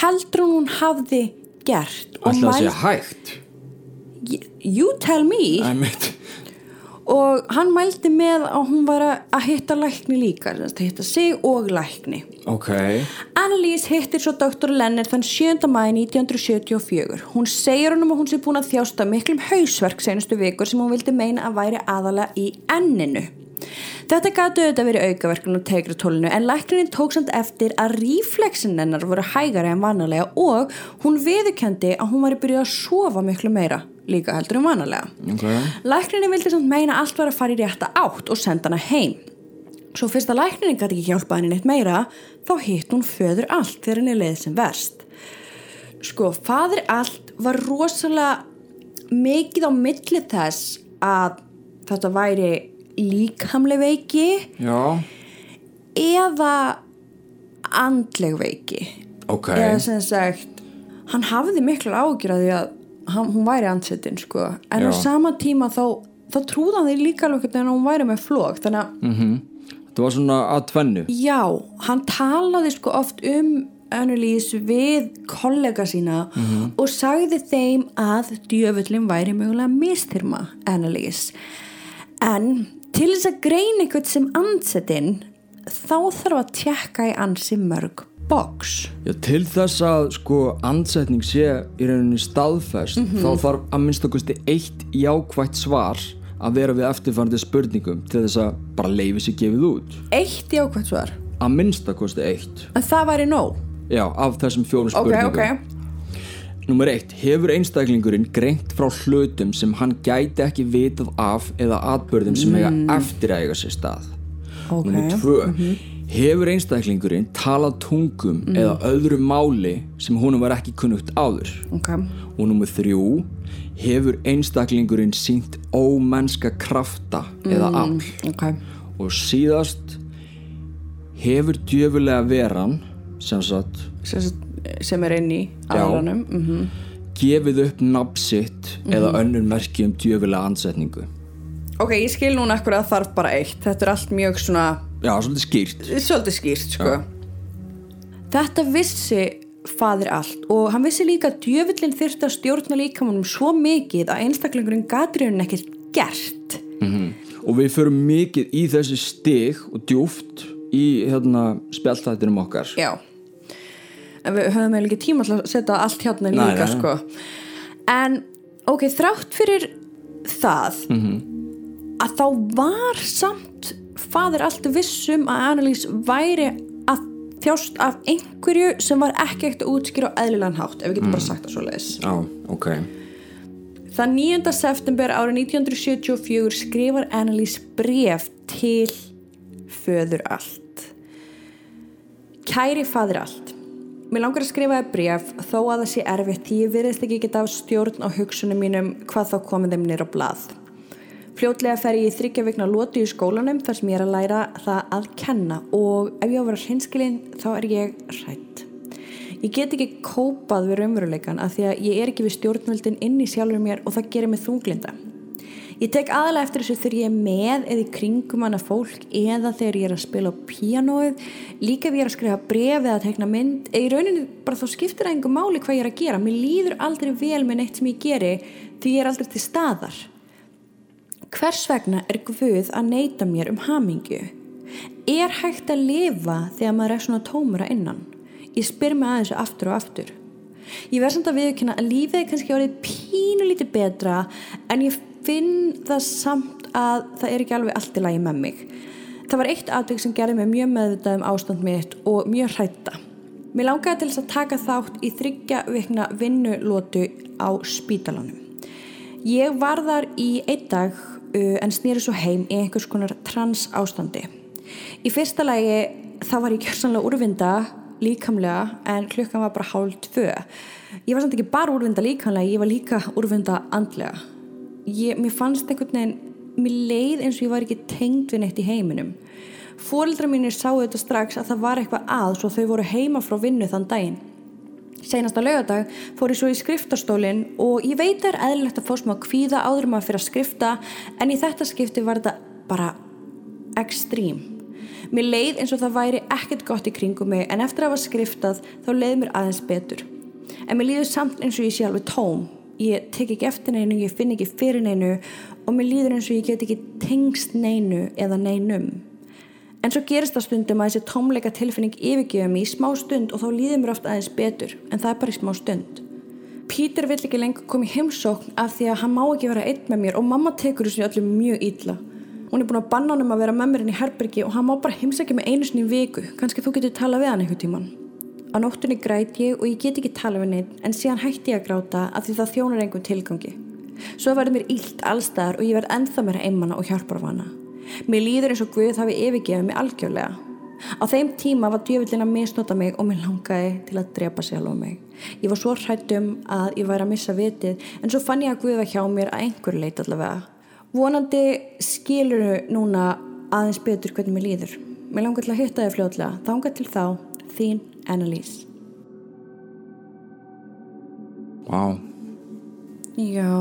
Heldur hún hafði gert Ætla að sé hægt? You tell me. Og hann mældi með að hún var að hitta lækni líka að hitta sig og lækni. Ok, Annalise hittir svo Dr. Lenner þann 7. mæði 1974 hún segir honum að hún sé búin að þjásta miklum hausverk senustu vikur sem hún vildi meina að væri aðalega í enninu Þetta gætu auðvitað verið aukaverkun og tegratólinu en læknirinn tók samt eftir að ríflexin hennar voru hægari en vanalega og hún viðurkendi að hún var byrjuð að sofa miklu meira líka heldur en vanalega. ok Læknirinn vildi samt meina allt var að fara í rétta átt og senda hana heim. Svo fyrst að læknirinn gæti ekki hjálpa henni neitt meira þá hitt hún föður allt þegar henni leið sem verst. Sko, fadir allt var rosalega mikið á milli þess að þetta væri líkamleg veiki Já, eða andleg veiki. Ok. Eða sem sagt hann hafði miklu ágjur að því að hann, hún væri andsetin sko. En á Já. sama tíma þá, þá trúði hann því líka alveg að hún væri með flók þannig að mm Þetta var svona að tvennu. Já, hann talaði sko oft um Annalise við kollega sína og sagði þeim að djöfullin væri mögulega mistyrma Annalise en til þess að greina eitthvað sem andsetin þá þarf að tjekka í ansi mörg box. Já, til þess að sko andsetning sé í rauninni staðfest þá þarf að minnst okkusti eitt jákvætt svar að vera við eftirfærandi spurningum til þess að bara leifi sér gefið út. Eitt jákvæmt svar? Að minnst okkusti eitt. En það væri nóg? Já, af þessum fjórum ok, spurningum. ok Númer eitt, hefur einstaklingurinn greint frá hlutum sem hann gæti ekki vitað af eða atbörðum sem eiga eftir að eiga sér stað? Ok. Númer tvö, hefur einstaklingurinn talað tungum eða öðru máli sem honum var ekki kunnugt áður? Ok, og númer þrjú hefur einstaklingurinn sínt ómennska krafta eða afl? ok. Og síðast hefur djöfulega veran sem sagt sem, sem er inn í aðranum mm gefið upp nafn sitt eða önnur merki um djöfulega ansetningu ok, ég skil núna ekkur að þarf bara eitt. Þetta er allt mjög svona já, svolítið skýrt. Svolítið skýrt sko. Þetta vissi fadir allt og hann vissi líka að djöfullin þyrfti að stjórna líkamannum svo mikið að einstaklingurinn gatriðun ekkert gert. Og við förum mikið í þessi stig og djúft í hérna spjalltættinum okkar. Já við höfum eiginlega ekki tíma til að setja allt Nei, líka nei. sko en ok, þrátt fyrir það að þá var samt fadir allt vissum að Annalise væri að þjást af einhverju sem var ekki ekkert að útskýra á eðlilegan hátt ef við getum bara sagt það svo leiðis já, ok Þann 9. september árið 1974 skrifar Annalise bref til föður allt. Kæri fadir allt. Mér langar að skrifa þér bref þó að það sé erfitt því ég virðist ekki geta á stjórn á hugsunum mínum hvað þá komið þeim nýr á blað. Fljótlega fer ég í þryggja vikna lótu í skólanum þar sem ég er að læra það að kenna og ef ég á að vera hreinskilinn þá er ég hrætt. Ég get ekki kópað við raunveruleikan af því að ég er ekki við stjórnvöldin inn í sjálfur mér og það gerir mig þunglinda. Ég tek aðalega eftir þessu þegar ég er með eða í kringum hana fólk eða þegar ég er að spila á píanóið, líka ef ég er að skrifa bref eða að tekna mynd, eða í rauninni bara þá skiptir það engum máli hvað ég er að gera. Mér líður aldrei vel með neitt sem ég geri því ég er aldrei til staðar. Hvers vegna er Guð að neyta mér um hamingju? Er hægt að lifa þegar maður er svona tómur að innan? Ég spyr mig aðeins aftur og aftur. Ég verð samt að viðkynna að lífið er kannski árið pínu lítið betra en ég finn það samt að það er ekki alveg allt í lagi með mig. Það var eitt aðvik sem gerði mig mjög meðvitað um ástand mitt og mjög hrætta. Mér langaði til þess að taka þátt í þryggja vikna vinnulótu á spítalanum. Ég var þar í einn dag uh, en snýri svo heim í einhvers konar trans ástandi. Í fyrsta lagi þá var ég kjörsanlega úrvinda líkamlega en klukkan var bara hálf tvö. Ég var samt ekki bara úrvinda líkamlega, ég var líka úrvinda andlega. Ég, mér fannst einhvern veginn, mér leið eins og ég var ekki tengd við neitt í heiminum. Fóreldra mínir sáu þetta strax að það var eitthvað að svo þau voru heima frá vinnu þann daginn. Seinasta lögadag fór ég svo í skriftastólinn og ég veit er eðlilegt að fá smá kvíða áður maður fyrir að skrifta en í þetta skipti var þetta bara ekstrím. Mér leið eins og það væri ekkert gott í kringum mig en eftir að hafa skriftað þá leið mér aðeins betur. En mér líður samt eins og ég sé alveg tóm. Ég tek ekki eftir neinu, ég finn ekki fyrir neinu og mér líður eins og ég get ekki tengst neinu eða neinum. En svo gerist það stundum að þessi tómleika tilfinning yfirgefa mig í smá stund og þá líður mér ofta aðeins betur en það er bara í smá stund. Pítur vill ekki lengur koma í heimsókn af því að hann má ekki vera einn með mér og mamma tekur þessu öllum mjög ítla hún er búin að banna hann um að vera með mér inn í herbergi og hann má bara heimsækja mig einu sinni viku kannski þú getur tala við hann einhver tíman á nóttunni græt ég og ég get ekki tala við neitt en síðan hætti ég að gráta að því það þjónar einhvern tilgangi. Svo verður mér ílt allstaðar og ég verð enþá mér einmanna og hjálpar af hana mér líður eins og Guð hafi yfirgefið mig algjörlega. Á þeim tíma var djöfullin að misnota mig og mér langaði til að drepa sig alveg mig. Ég var svo hrættum að ég væri að missa vitið en svo fann ég að Guð var hjá mér að einhver leit allavega. Vonandi skilur núna aðeins betur hvernig mér líður. Mér langar til að hitta þau fljóðlega þángar til þá, þín Annalise Vá wow. Já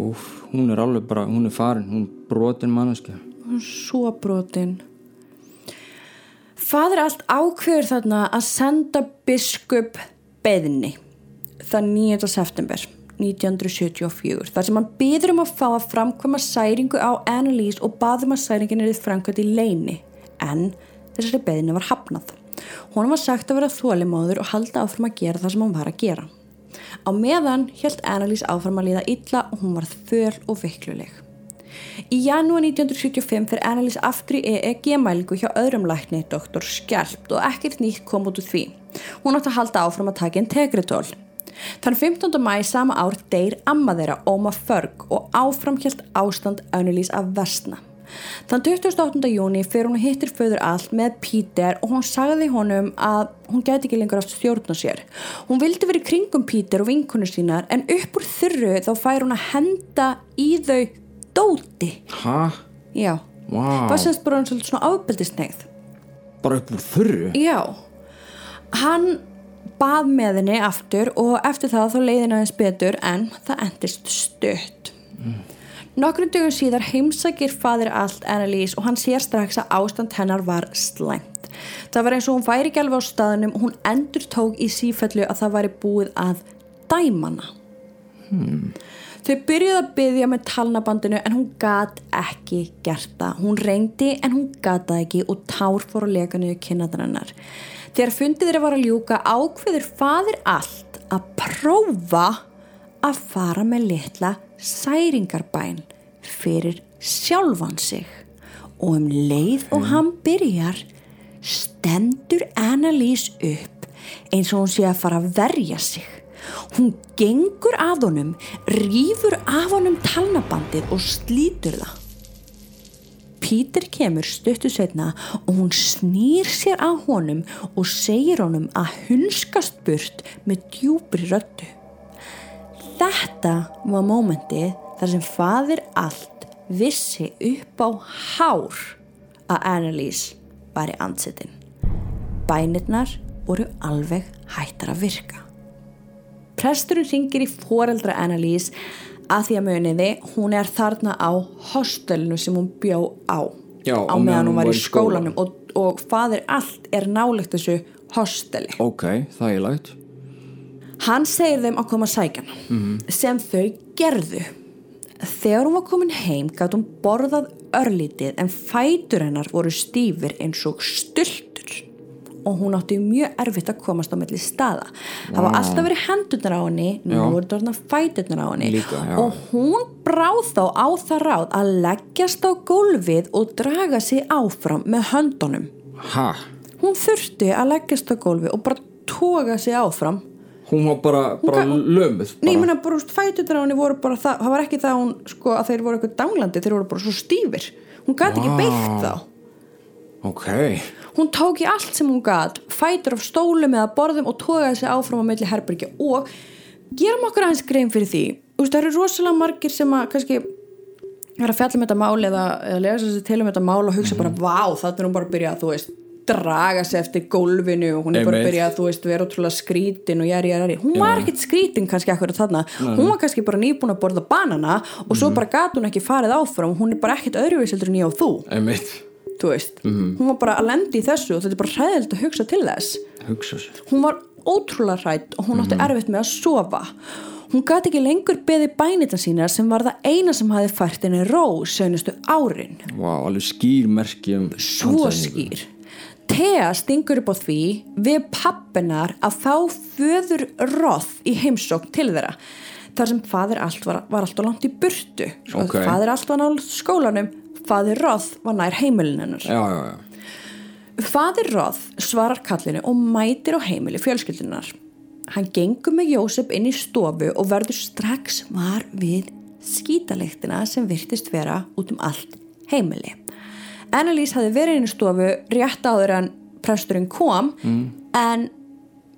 Úf, hún er alveg bara, hún er farin hún er brotin manneska Hún er svo brotin Fadur allt ákveður þarna að senda biskup beðni það 9. september 1974 þar sem hann byður um að fá að framkvæma særingu á Annalise og baðum að særingin er framkvæmt í leini en þessari beðinu var hafnað. Hún var sagt að vera þólimáður og halda áfram að gera það sem hann var að gera. Á meðan held Annalise áfram að líða illa og hún var þöl og veikluleg. Í janúar 1975 fyrir Annalise aftur í EEG-mælgu hjá öðrum lækni, doktor Skjálpt og ekkert nýtt kom út úr því. Hún átti að halda áfram að taka integritól. Þann 15. mæ sama ár deyr amma þeirra Óma Förg og áframkjælt ástand Annelís af versna. Þann 28. júni fyrir hún hittir föður allt með Pítur og hún sagði honum að hún gæti ekki lengur aftur stjórn á sér. Hún vildi verið kringum Pítur og vinkunur sínar en upp úr þurru þá fær hún að henda í þau dóti. Hæ? Já. Wow. Það semst bara svona ábeldisneið. Bara upp úr þurru? Já. Hann bað með henni aftur og eftir það þá leiðin aðeins betur en það endist stött mm. Nokkrum dögum síðar heimsakir fadir allt Annalise og hann sér strax að ástand hennar var slæmt. Það var eins og hún væri ekki alveg á staðunum og hún endur tók í sífellu að það væri búið að dæmana hmm. þau byrjuði að byggja með talnabandinu en hún gat ekki gert það. Hún reyndi en hún gataði ekki og tár fór að lega niður kynnaðarinnar Þegar fundið þeirra var að ljúka ákveður fadir allt að prófa að fara með litla særingarbæn fyrir sjálfan sig og um leið og hann byrjar stendur Annalise upp eins og hún sé að fara að verja sig. Hún gengur að honum, rýfur af honum talnabandið og slítur það. Pítur kemur stuttu setna og hún snýr sér að honum og segir honum að hunskast burt með djúbri röttu. Þetta var mómentið þar sem fadir allt vissi upp á hár að Annalise var í ansettin. Bænirnar voru alveg hættar að virka. Presturinn ringir í foreldra Annalise að því að muniði hún er þarna á hostelinu sem hún bjó á Já, á meðan hún var í skólanum og, og fadir allt er nálegt þessu hosteli ok, það er lægt hann segir þeim að koma að sækjana mm -hmm. sem þau gerðu Þegar hún var komin heim gæti hún borðað örlítið en fætur hennar voru stífir eins og stultur og hún átti mjög erfitt að komast á melli staða. Það var alltaf verið hendurnar á henni, nú voru þarna fæturnar á henni Líka, og hún bráð þá á það ráð að leggjast á gólfið og draga sig áfram með höndunum. Ha? Hún þurfti að leggjast á gólfið og bara toga sig áfram Hún var bara, bara lömuð Nei, ég bara. meina bara úst, fæturnar á henni voru bara það, það var ekki það að hún, sko, að þeir voru eitthvað danglandi, þeir voru bara svo stífir. Hún gæti ekki Vá. beitt þá. Ok, Hún tók í allt sem hún gat, fætur af stólum eða borðum og tókaði sig áfram á milli herbergja og gerum okkur aðeins grein fyrir því. Þú veist, það eru rosalega margir sem að kannski er að fjalla með þetta mál eða, eða lega sér til um þetta mál og hugsa bara, vá, þannig er hún bara að byrja að, þú veist, draga sig eftir gólfinu og hún er bara að byrja að, þú veist, vera ótrúlega skrítin og jæri, jæri, jæri. Hún var ekkit skrítin kannski akkur þarna. Hún var kannski bara nýbúin að borða banana og svo bara gat hún ekki farið áfram. Hún er bara ekkit öðruvísildur en ég og þú. Þú veist, hún var bara að lendi í þessu og þetta er bara hræðild að hugsa til þess. Hugsa hún var ótrúlega hrætt og hún átti erfitt með að sofa. Hún gati ekki lengur beði bænita sína sem var það eina sem hafi fært henni ró sögnustu árin. Vá, alveg skýr merki um svo skýr Thea stingur upp á því við pappinar að fá föður roth í heimsókn til þeirra þar sem fadir allt var, var alltaf langt í burtu sko, Ok. fadir allt var nátt skólanum fadir roth var nær heimilin hennar Já, já, já Fadir Roth svarar kallinu og mætir á heimili fjölskyldunar. Hann gengur með Jósef inn í stofu og verður strax var við skítaliktina sem virtist vera út um allt heimili. Annalise hafði verið inn í stofu rétt áður en presturinn kom en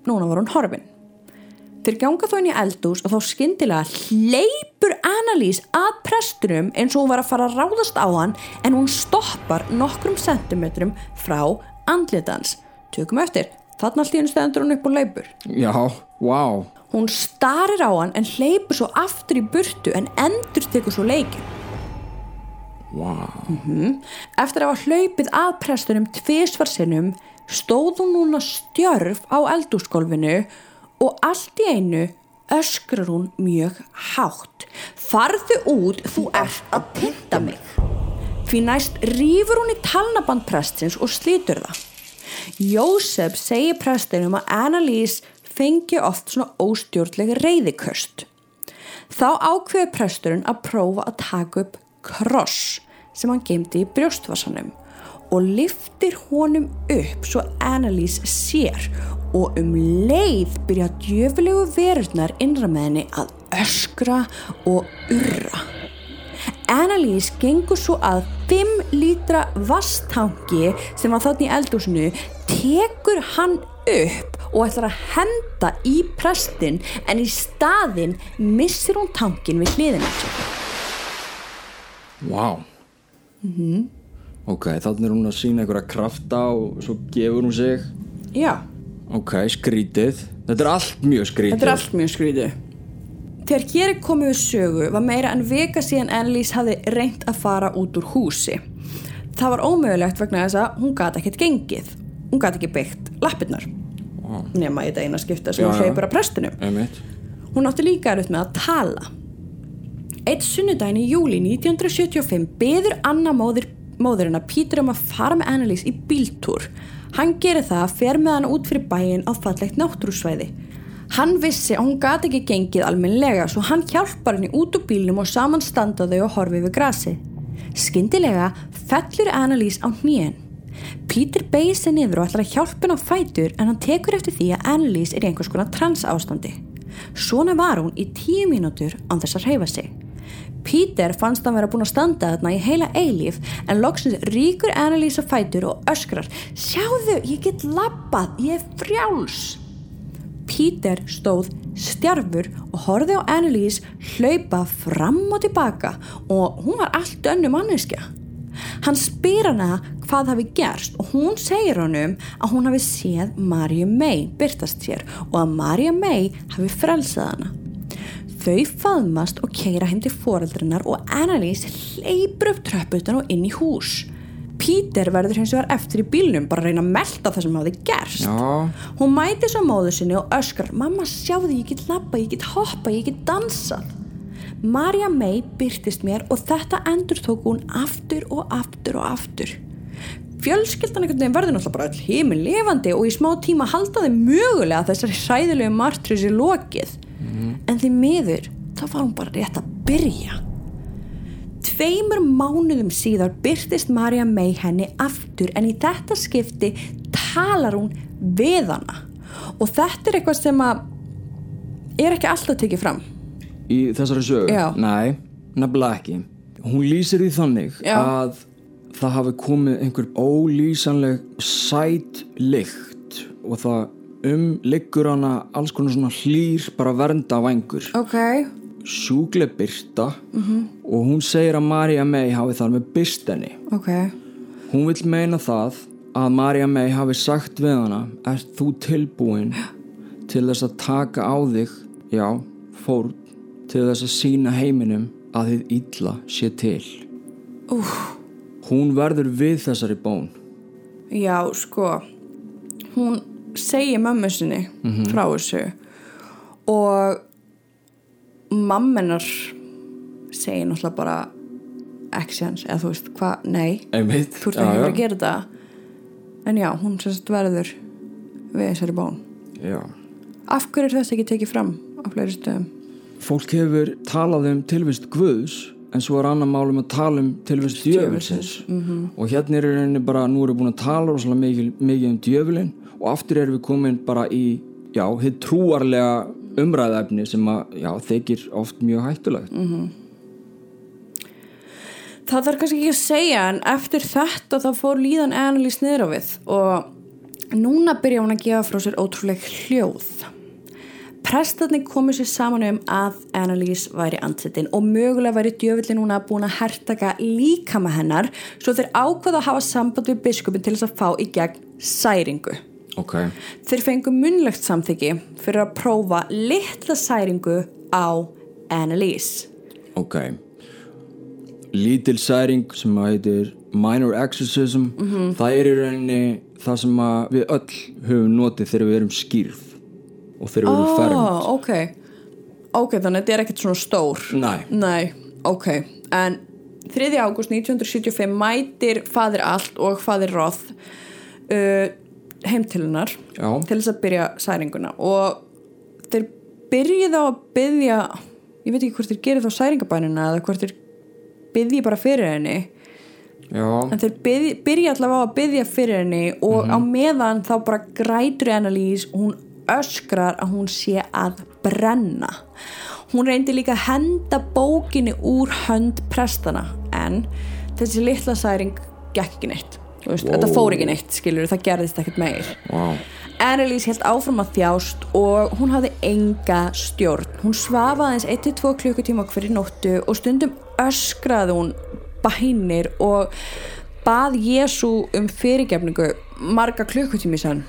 núna var hún horfin. Þeir ganga þó inn í eldús og þá skyndilega hleypur Annalise að prestunum eins og hún var að fara að ráðast á hann en hún stoppar nokkrum sentimetrum frá andlitans. Tökum eftir, þarna allt í hennu stendur hún upp og hleypur. Já, vá Hún starir á hann en hleypur svo aftur í burtu en endur tekur svo leikin. Vá Eftir að hafa hlaupið að prestunum tvisvarsinnum stóð hún núna stjörf á eldúsgólfinu og allt í einu öskrar hún mjög hátt. Farðu út, þú ert að tinda mig. Því næst rýfur hún í talnaband prestins og slítur það. Jósef segir prestinum að Annalise fengi oft svona óstjórnlega reyðiköst. Þá ákveður presturinn að prófa að taka upp kross sem hann geymdi í brjóstvassanum og liftir honum upp svo Annalise sér og um leið byrja djöfulegu verurnar innra með henni að öskra og urra. Annalise gengur svo að 5 lítra vastangi sem var þarna í eldúsinu tekur hann upp og ætlar að henda í prestin en í staðinn missir hún tankin við hliðina á sér. Vá Ok, þannig er hún að sína einhverja krafta og svo gefur hún sig Já, Ok, skrítið Þetta er allt mjög skrítið þetta er allt mjög skrítið. Þegar hér komið við sögu var meira en vika síðan Annalise hafði reynt að fara út úr húsi. Það var ómögulegt vegna þess að hún gati ekkert gengið. Hún gati ekki byggt lappirnar. Nema í þetta eina skipta sem Já, hún hleypur að prestinum. Hún átti líka erut með að tala. Eitt sunnudaginn í júli 1975 beður Anna móðir, móðurinn að Pítur um að fara með Annalise í bíltúr. Hann gerir það, fer með hann út fyrir bæinn á fallegt náttúrusvæði. Hann vissi að hún gati ekki gengið almennlega svo hann hjálpar henni út úr bílnum og saman standa þau og horfi við grasi. Skyndilega fellur Annalise á hnýjan. Pítur beigir sig niður og ætlar að hjálpa henni á fætur en hann tekur eftir því að Annalise er í einhvers konar trans ástandi. Svona var hún í tíu mínútur án þess að hreyfa sig. Peter fannst hann vera búin að standa þarna í heila eilíf en loksins ríkur Annalise á fætur og öskrar Sjáðu, ég get labbað, ég er frjáls. Peter stóð stjarfur og horfði á Annalise hlaupa fram og tilbaka og hún var allt önnu manneskja. Hann spyr hana hvað hafi gerst og hún segir honum að hún hafi séð Marju May byrtast sér og að Marja May hafi frelsað hana. Þau faðmast og keira heim til foreldrinnar og Annalise hleypur upp tröpputan og inn í hús. Peter verður hins vegar eftir í bílnum bara að reyna að melda það sem hafi gerst. Já, Hún mæti svo móðu sinni og öskar Mamma sjáðu ég get labba, ég get hoppa, ég get dansað Marja May byrtist mér og þetta endur tók hún aftur og aftur og aftur fjölskyldan einhvern veginn verður náttúrulega bara all heiminn lifandi og í smá tíma halda þau mögulega að þessari hræðilegu martröðs er lokið en því miður þá var hún bara rétt að byrja Tveimur mánuðum síðar byrtist Marja May henni aftur en í þetta skipti talar hún við hana og þetta er eitthvað sem að er ekki alltaf tekið fram Í þessari sögu? Já. Nei, nefnilega ekki Hún lýsir því þannig Já. að það hafi komið einhver ólýsanleg sæt lykt og það umliggur hana alls konar svona hlýr bara vernda vængur Ok. Sjúkleg byrta og hún segir að Marja May hafi þar með byrst henni. Ok. Hún vil meina það að Marja May hafi sagt við hana ert þú tilbúin til þess að taka á þig já, fórn til þess að sína heiminum að þið illa sé til? Úf. Hún verður við þessari bón. Já, sko. Hún segir mömmu sinni frá þessu og mammenar segir náttúrulega bara actions, eða þú veist hvað, nei. Einmitt. Þú ert ekki að gera þetta. En já, hún sérst verður við þessari bón. Já. af hverju er þess ekki tekið fram á fleiri stöðum? Fólk hefur talað um tilvist Guðs en svo er annar málum að tala um tilvist djöfulsins. og hérna er rauninni bara, nú erum við búin að tala rosalega mikið, mikið um djöfulin og aftur erum við komin bara í já, þið trúarlega umræðefni sem að, já, þykir oft mjög hættulegt. Það þarf kannski ekki að segja en eftir þetta þá fór líðan Annalís niður á við. Og núna byrja hún að gefa frá sér ótrúleg hljóð Prestarnir komu sér saman um að Annalís væri andsetin og mögulega væri djöfulli núna búin að hertaka líka með hennar svo þeir ákvaða að hafa samband við biskupin til þess að fá í gegn særingu. ok, Þeir fengu munlegt samþyggi fyrir að prófa litla særingu á Annalís. ok lítil særing sem að heitir minor exorcism það er í rauninni það sem við öll höfum notið þegar við erum skýrð og þegar við erum fermt Ó, ok. Ok, þannig að þetta er ekkert svona stór. Nei. Nei, ok. En 3. ágúst 1975 mætir fadir allt og fadir Roth uh, heim til hennar til þess að byrja særinguna og þeir byrjið á að byrja ég veit ekki hvort þeir gerir þá særingabænina eða hvort þeir byrji bara fyrir henni já, en þeir byrja, allavega á að byrja fyrir henni og á meðan þá bara grætur Annalís og hún öskrar að hún sé að brenna hún reyndi líka að henda bókinni úr hönd prestana en þessi litla særing gekk ekki neitt veist, þetta fór ekki neitt skilur það gerðist ekkert meir wow. Annalise held áfram að þjást og hún hafði enga stjórn. Hún svafa aðeins 1-2 klukkutíma hverju nóttu og stundum öskraði hún bænir og bað Jésu um fyrirgefningu marga klukkutími sann.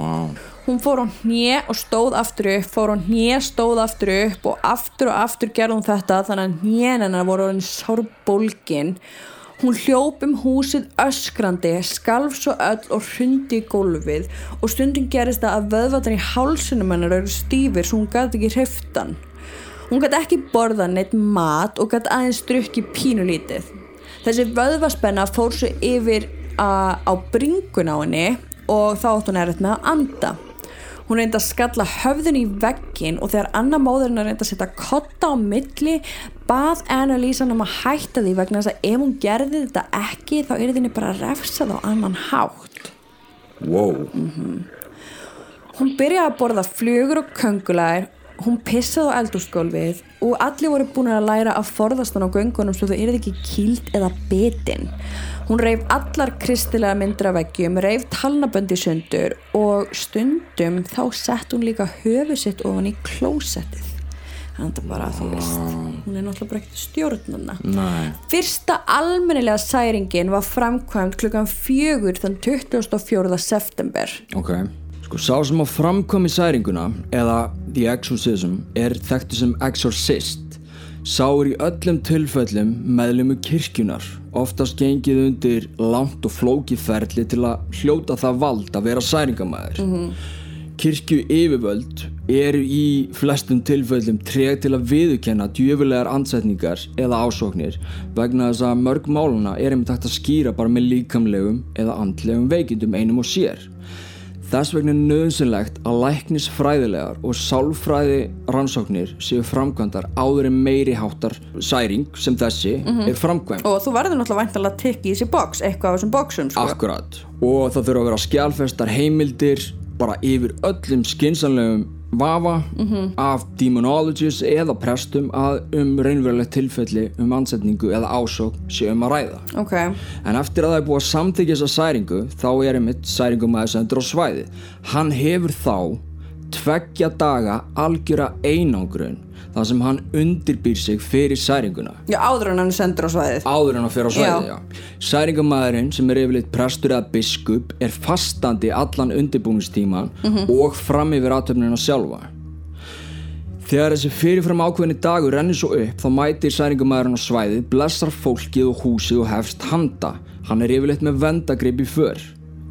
Wow. Hún fór á hnje og stóð aftur upp, fór á hnje, stóð aftur upp og aftur og aftur gerði hún þetta þannig að hnjen hennar voru orðin sárbólgin. Hún hljóp um húsið öskrandi, skalf svo öll og hrundi í gólfið og stundum gerist það að vöðvatan í hálsunum hennar eru stífir svo hún gæti ekki hriftan. Hún gæti ekki borða neitt mat og gæti aðeins drukki pínulítið. Þessi vöðvaspenna fór svo yfir á bringun á henni og þá átt hún erfitt með að anda. Hún reyndi að skalla höfðun í veggin og þegar annar móðurinn reyndi að setja kotta á milli bað Annalisa um að hætta því vegna þess að ef hún gerði þetta ekki þá er þinni bara refsað á annan hátt. wow. Hún byrjaði að borða flugur og köngulær, hún pissaði á eldúsgólfið og allir voru búin að læra að forðast hann á göngunum svo þau yrði ekki kýlt eða bitin. Hún reif allar kristilega myndir af veggjum, reif talnaböndi sundur og stundum þá sett hún líka höfu sitt ofan í klósettið. Þannig að bara, þú veist, hún er náttúrulega bara ekkert stjórnuna. Nei. Fyrsta almennilega særingin var framkvæmt klukkan fjögur þann 24. september. Ok. Sko, sá sem á framkomi særinguna eða The Exorcism er þekktu sem Exorcist sá er í öllum tilfellum meðlumu kirkjunar oftast gengið undir langt og flókið ferli til að hljóta það vald að vera særingamæður. Kirkju yfirvöld eru í flestum tilfellum treg til að viðurkenna djöfulegar ansetningar eða ásóknir vegna þess að mörg máluna er einmitt hægt að skýra bara með líkamlegum eða andlegum veikindum einum og sér. Þess vegna er nöðsynlegt að læknisfræðilegar og sálfræði rannsóknir séu framkvæmdar áður en meiri háttar særing sem þessi er framkvæmd. og þú verður náttúrulega væntalega að tikka í þessi box eitthvað á þessum boxum sko. Akkurat og það þurfa að vera skjálfestar heimildir bara yfir öllum skynsanlegum vafa af demonologists eða prestum að um raunverulegt tilfelli um ansetningu eða ásók sé um að ræða. Ok, en eftir að það er búið að samþykja þessa særingu þá er einmitt særingumæður sendur á svæði hann hefur þá tveggja daga algjöra einangrun þar sem hann undirbýr sig fyrir særinguna. Já áður en hann sendur á svæðið. Áður en að fyrir á svæði Já. særingamæðurinn sem er yfirleitt prestur eða biskup er fastandi allan undirbúinistíman og fram yfir aðtöfnina sjálfa. Þegar þessi fyrirfram ákveðni dagur rennir svo upp þá mætir særingamæðurinn á svæði blessar fólkið og húsið og hefst handa. Hann er yfirleitt með vendagrip í för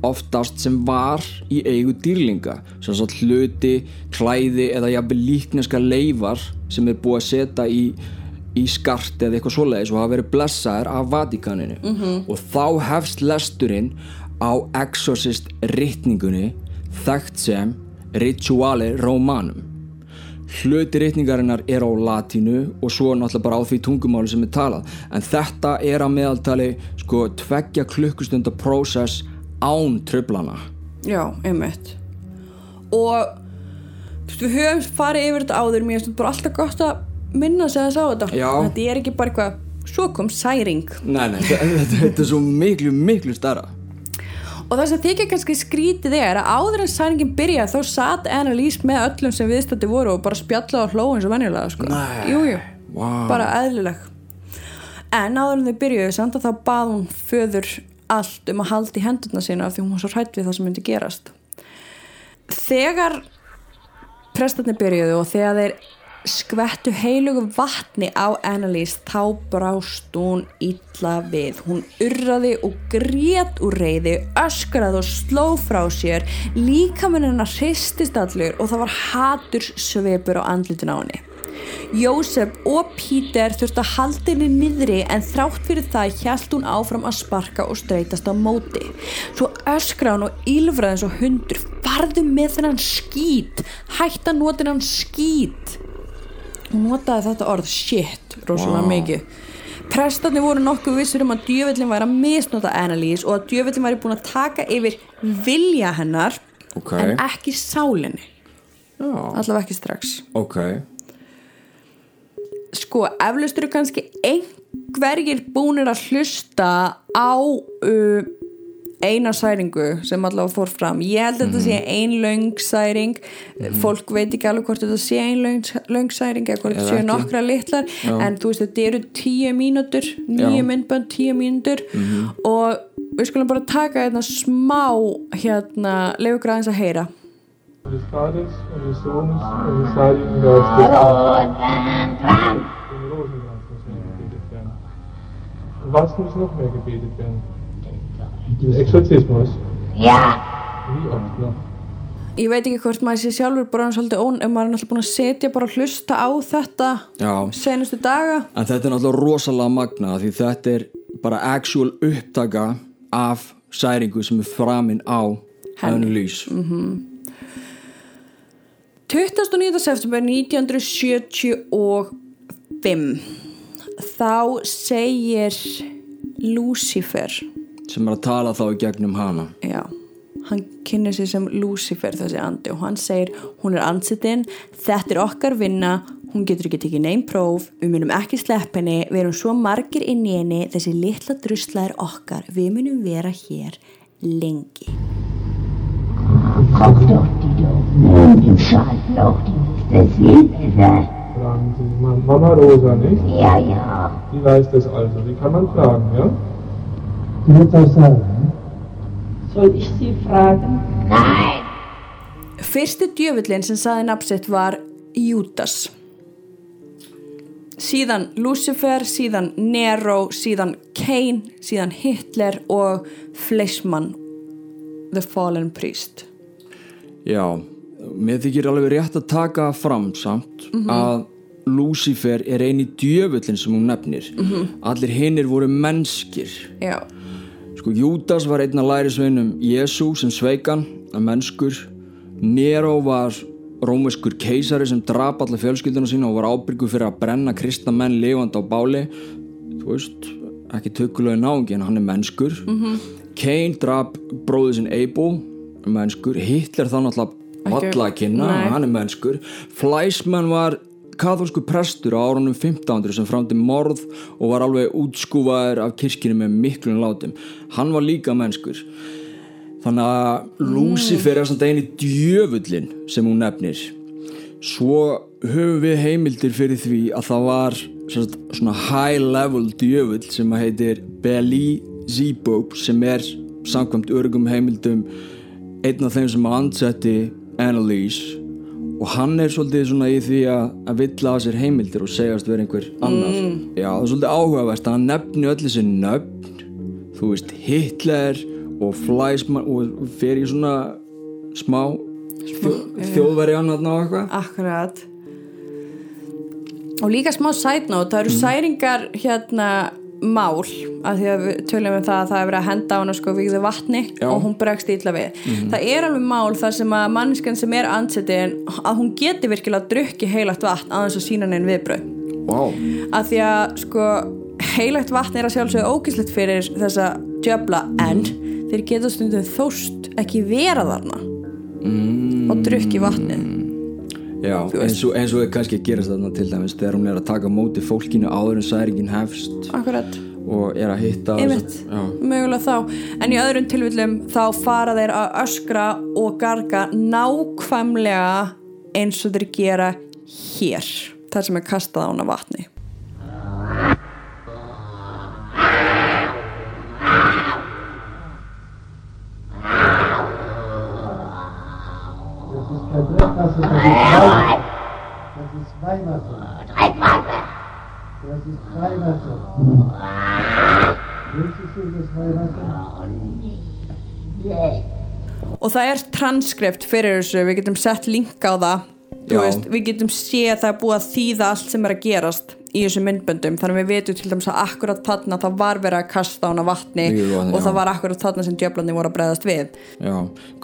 oftast sem var í eigu dýrlinga sem svo hluti, klæði eða jafnvel líkneska leifar sem er búið að setja í í skart eða eitthvað svoleiðis og hafa verið blessaðir af Vatikaninu -hmm. og þá hefst lesturinn á Exorcist ritningunni þekkt sem Rituale Romanum. Hluti ritningarinnar er á latínu og svo náttúrulega bara á því tungumáli sem er talað. En þetta er að meðaltali sko tveggja klukkustunda prósess án tröflana já, einmitt. Og við höfum farið yfir þetta áður mér finnst þetta bara alltaf gott að minna sig þess á þetta Já. þetta er ekki bara eitthvað svo kom særing nei, nei, þetta, þetta er svo miklu, miklu starra og það sem þykja kannski skrítið er að áður en særingin byrja þá satt Annalise með öllum sem viðstætti voru og bara spjallaði og hlóði eins og venjulega sko. Nei. jú, jú, Vá. bara eðlileg en áður en þau byrjuðu samt að þá bað hún föður allt um að halda í hendurna sína af því hún var svo hrætt við það sem myndi gerast þegar prestarnir byrjuðu og þegar þeir skvettu heilugu vatni á Annalise þá brást hún illa við. Hún urraði og grét úr reyði öskraði og sló frá sér. Líkaminn hennar hristist allur og það var hatur svipur á andlitin á henni Jósef og Pítur þurftu að halda henni niðri en þrátt fyrir það hjælt hún áfram að sparka og streytast á móti. Svo öskra hún og ylfraði og hundur. Farðu með þennan skít. Hætt að nota þennan skít. Hún notaði þetta orð shit rosalega Vá. mikið. Prestarnir voru nokkuð vissur um að djöfellin væri að misnota Annalise og að djöfellin væri búin að taka yfir vilja hennar Ok. en ekki sálinni já, allavega ekki strax. Ok sko, eflaust eru kannski einhverjir búnir að hlusta á uh, eina særingu sem allavega fór fram. Ég held að þetta sé ein löng særing. Fólk veit ekki alveg hvort þetta sé ein löng, löng særing eða hvort þetta ekki. nokkra litlar en þú veist þetta eru tíu mínútur nýju myndbönd, tíu mínútur. Og við skulum bara taka hérna smá hérna, leifu græðins að heyra des Vaters und des Sohnes und des Heiligen Geistes. Den Rosenkranz muss noch gebetet werden. Und was muss noch mehr gebetet werden? Der Exorzismus. Ja, Wie oft noch? ég veit ekki hvort maður sé sjálfur bara svolítið ón ef maður er náttúrulega búin að setja bara að hlusta á þetta já senustu daga En þetta er náttúrulega rosalega magna því þetta er bara actual upptaka af særingu sem er framin á henni lýs 29. september 1975 þá segir Lucifer. Sem er að tala þá í gegnum hana. Já, hann kynir sig sem Lucifer þessi andi og hann segir hún er ansittinn, þetta er okkar vinna hún getur ekki tekið neinn próf við munum ekki slepp henni, við erum svo margir inn í henni, þessi litla drusla er okkar við munum vera hér lengi. Guck doch die doofen im Schatten auch die das Silber da. Fragen Sie mal Mama Rosa, nicht? Ja, ja. Die weiß das also. Die kann man fragen, ja? Die wird das sagen. Soll ich Sie fragen? Nein. Fyrsti djöfullin sem saði nafnsitt var Júdas. Síðan Lucifer, síðan Nero, síðan Cain, síðan Hitler og Fleishman, The Fallen Priest. Já, mér þykir alveg rétt að taka fram samt að Lucifer er eini djöfullin sem hún nefnir. Allir hinnir voru mennskir. Já, sko Júdas var einn af lærisveinum Jésu sem sveikan að mennskur. Nero var rómuskur keisari sem drap alla fjölskylduna sína og var ábyrgur fyrir að brenna kristna menn lifandi á báli. Þú veist, ekki tökulega náungi en hann er mennskur. -hmm. Cain drap bróður sinn Abel mennskur, Hitler þá náttúrulega valla að kynna, Nei. hann er mennskur. Fleischmann var katholsku prestur á árunum 1500 sem framdi morð og var alveg útskúfaður af kirkinu með miklum látum. Hann var líka mennskur. Þannig að Lucifer er samt eini djöfullin sem hún nefnir. Svo höfum við heimildir fyrir því að það var sagt, svona high level djöfull sem að heitir Belzebub sem er samkvæmt örgum heimildum einn af þeim sem ansetti Annalise. Og hann er svolítið svona í því að, villa að sér heimildir og segjast vera einhver annar. Já það er svolítið áhugavert hann nefni öll þessi nöfn. Þú veist Hitler og Fleischmann og fer í svona smá þjó, þjóðveri annar og eitthvað. Akkurat. Og líka smá sætnót það eru særingar hérna mál að því að við tölum um það að það er verið að henda á hana sko vikðu vatni Já. og hún bregst ítla við það er alveg mál þar sem að mannskan sem er ansettin að hún geti virkilega að drukki heilagt vatn aðeins að sína neinn viðbröð wow. að því að sko heilagt vatn er að sjálfsögðu ógislegt fyrir þessa djöfla en þeir geta stundum þóst ekki vera þarna mm. og drukki vatnið já, eins og, eins og er kannski gerast þarna til dæmis þegar hún er að taka móti fólkinu áður en særingin hefst akkurat. og er að hitta Einmitt, mögulega þá. En í öðrum tilvillum þá fara þeir að öskra og garga nákvæmlega eins og þeir gera hér þar sem er kastað á hana vatni og það er transkript fyrir þessu. Við getum sett link á það. Veist, við getum séð að það er búið að þýða allt sem er að gerast í þessum myndböndum. Þannig að við veitum til dæmis að akkurat þarna það var verið að kasta á hana vatni jú, og það var akkurat þarna sem djöflandi voru að bregðast við. Já.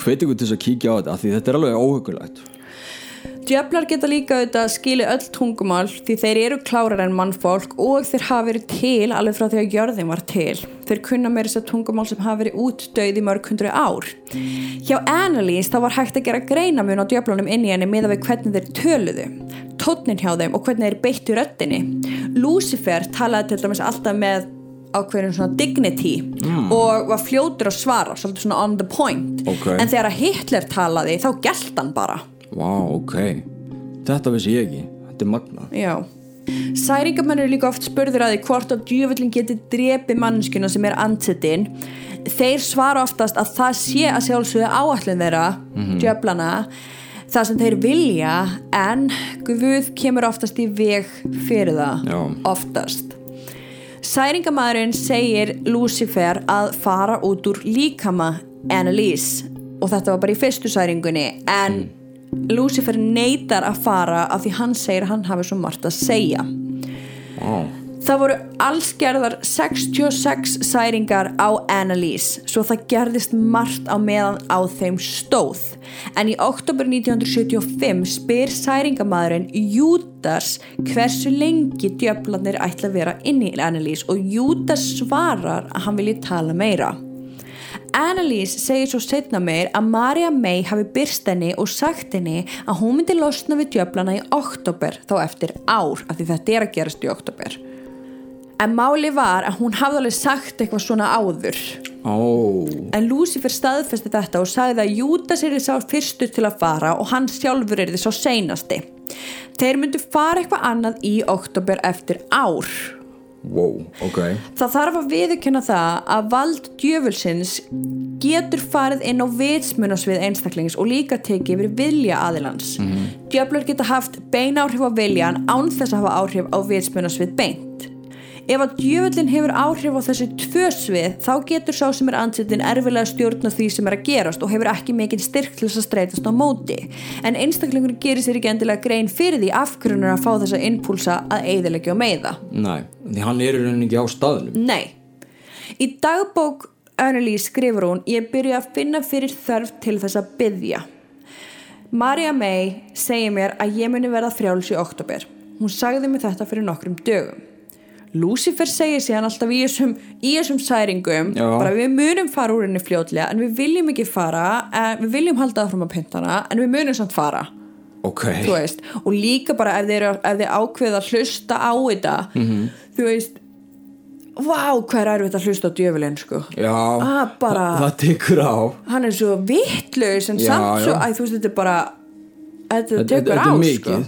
hveti ykkur til þess að kíkja á þetta því þetta er alveg óhugulegt Djöflar geta líka auðvitað skili öll tungumál því þeir eru klárar en mannfólk og þeir hafa verið til alveg frá því að jörðin var til. Þeir kunna meira þess að tungumál sem hafa verið útdauð í mörg hundru ár. Hjá Annalise þá var hægt að gera greinamun á djöflunum inn í henni miða við hvernig þeir töluðu, tónnin hjá þeim og hvernig þeir beittu röddinni. Lucifer talaði til dæmis alltaf með ákveðin svona dignity og var fljótur að svara, svolítið svona on the point. Ok. En þegar að Hitler talaði þá gælt hann bara. Vá, ok Þetta vissi ég ekki, þetta er magnað Já. Særingamenn eru líka oft spurður að því hvort að djöfullin geti drepið mannskuna sem er ansettin. Þeir svara oftast að það sé að sjálfsögðu áallin þeirra, djöflana, það sem þeir vilja, en Guð kemur oftast í veg fyrir það, Já. oftast. Særingamæðurinn segir Lucifer að fara út úr líkama Annalise og þetta var bara í fyrstu særingunni en Lucifer neytar að fara af því hann segir hann hafi svo margt að segja Vá, Það voru allsgerðar 66 særingar á Annalise svo það gerðist margt á meðan á þeim stóð. En í oktober 1975 spyr særingamæðurinn Júdas hversu lengi djöflarnir ætla að vera inn í Annalise og Júdas svarar að hann vilji tala meira. Annalise segir svo setna meir að Maria May hafi byrst henni og sagt henni að hún myndi losna við djöflana í oktober þá eftir ár af því þetta er að gerast í oktober. En máli var að hún hafði alveg sagt eitthvað svona áður. ó, En Lucifer staðfesti þetta og sagði að Júdas er sá fyrstur til að fara og hann sjálfur er þið sá seinasti. Þeir myndu fara eitthvað annað í oktober eftir ár. Wow, ok Það þarf að viðurkenna það að vald djöfulsins getur farið inn á vitsmunasvið einstaklings og líka tekið yfir vilja aðilans. Mm Djöflur geta haft bein áhrif á viljan án þess að hafa áhrif á vitsmunasvið beint. Ef að djöfullin hefur áhrif á þessi tvö svið þá getur sá sem er ansettin erfilega stjórna því sem er að gerast og hefur ekki mikinn styrk til þess að streytast á móti en einstaklingur gerir sér ekki endilega grein fyrir því afgrunnar að fá þessa impulsa að eigðilegja og meiða Nei, því hann er í rauninni ekki á staðnum Nei. Í dagbók Annalise skrifur hún Ég byrja að finna fyrir þörf til þess að byggja. Maria May segir mér að ég muni verða frjáls í oktober. Hún sagði mér þetta fyrir nokkrum dögum. Lucifer segir síðan alltaf í þessum, í þessum særingum Já. bara við munum fara úr henni fljótlega en við viljum ekki fara en við viljum halda það fram að pyntana en við munum samt fara Ok, þú veist, og líka bara ef eru, ef þið ákveða að hlusta á þetta Mhm. þú veist vá, hvað er erfitt að hlusta á djöfulinn sko já Ah, bara- það, það tekur á hann er svo vittlaus en Já, samt svo, já. æ, þú veist, þetta er bara þetta tekur á sko.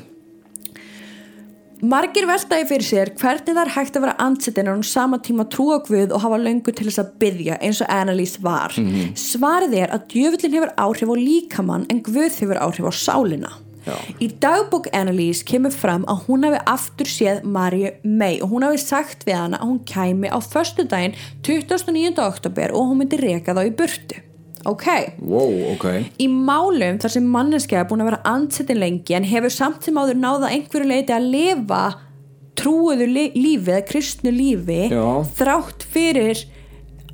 Margir veltaði fyrir sér hvernig það er hægt að vera ansettin á sama tíma trúa á Guð og hafa löngu til þess að byggja eins og Annalise var. Mhm. Svarið er að djöfullin hefur áhrif á líkamann en Guð hefur áhrif á sálina. Já. Í dagbók Annalise kemur fram að hún hafi aftur séð Marju May og hún hafi sagt við hana að hún kæmi á föstudaginn 29. oktober og hún myndi reka þá í burtu. Ok. Wow, ok Í málum þar sem manneskja er búin að vera ansettin lengi en hefur samt sem áður náða einhverju leiti að lifa trúuðu li lífi eða kristnu lífi Já. þrátt fyrir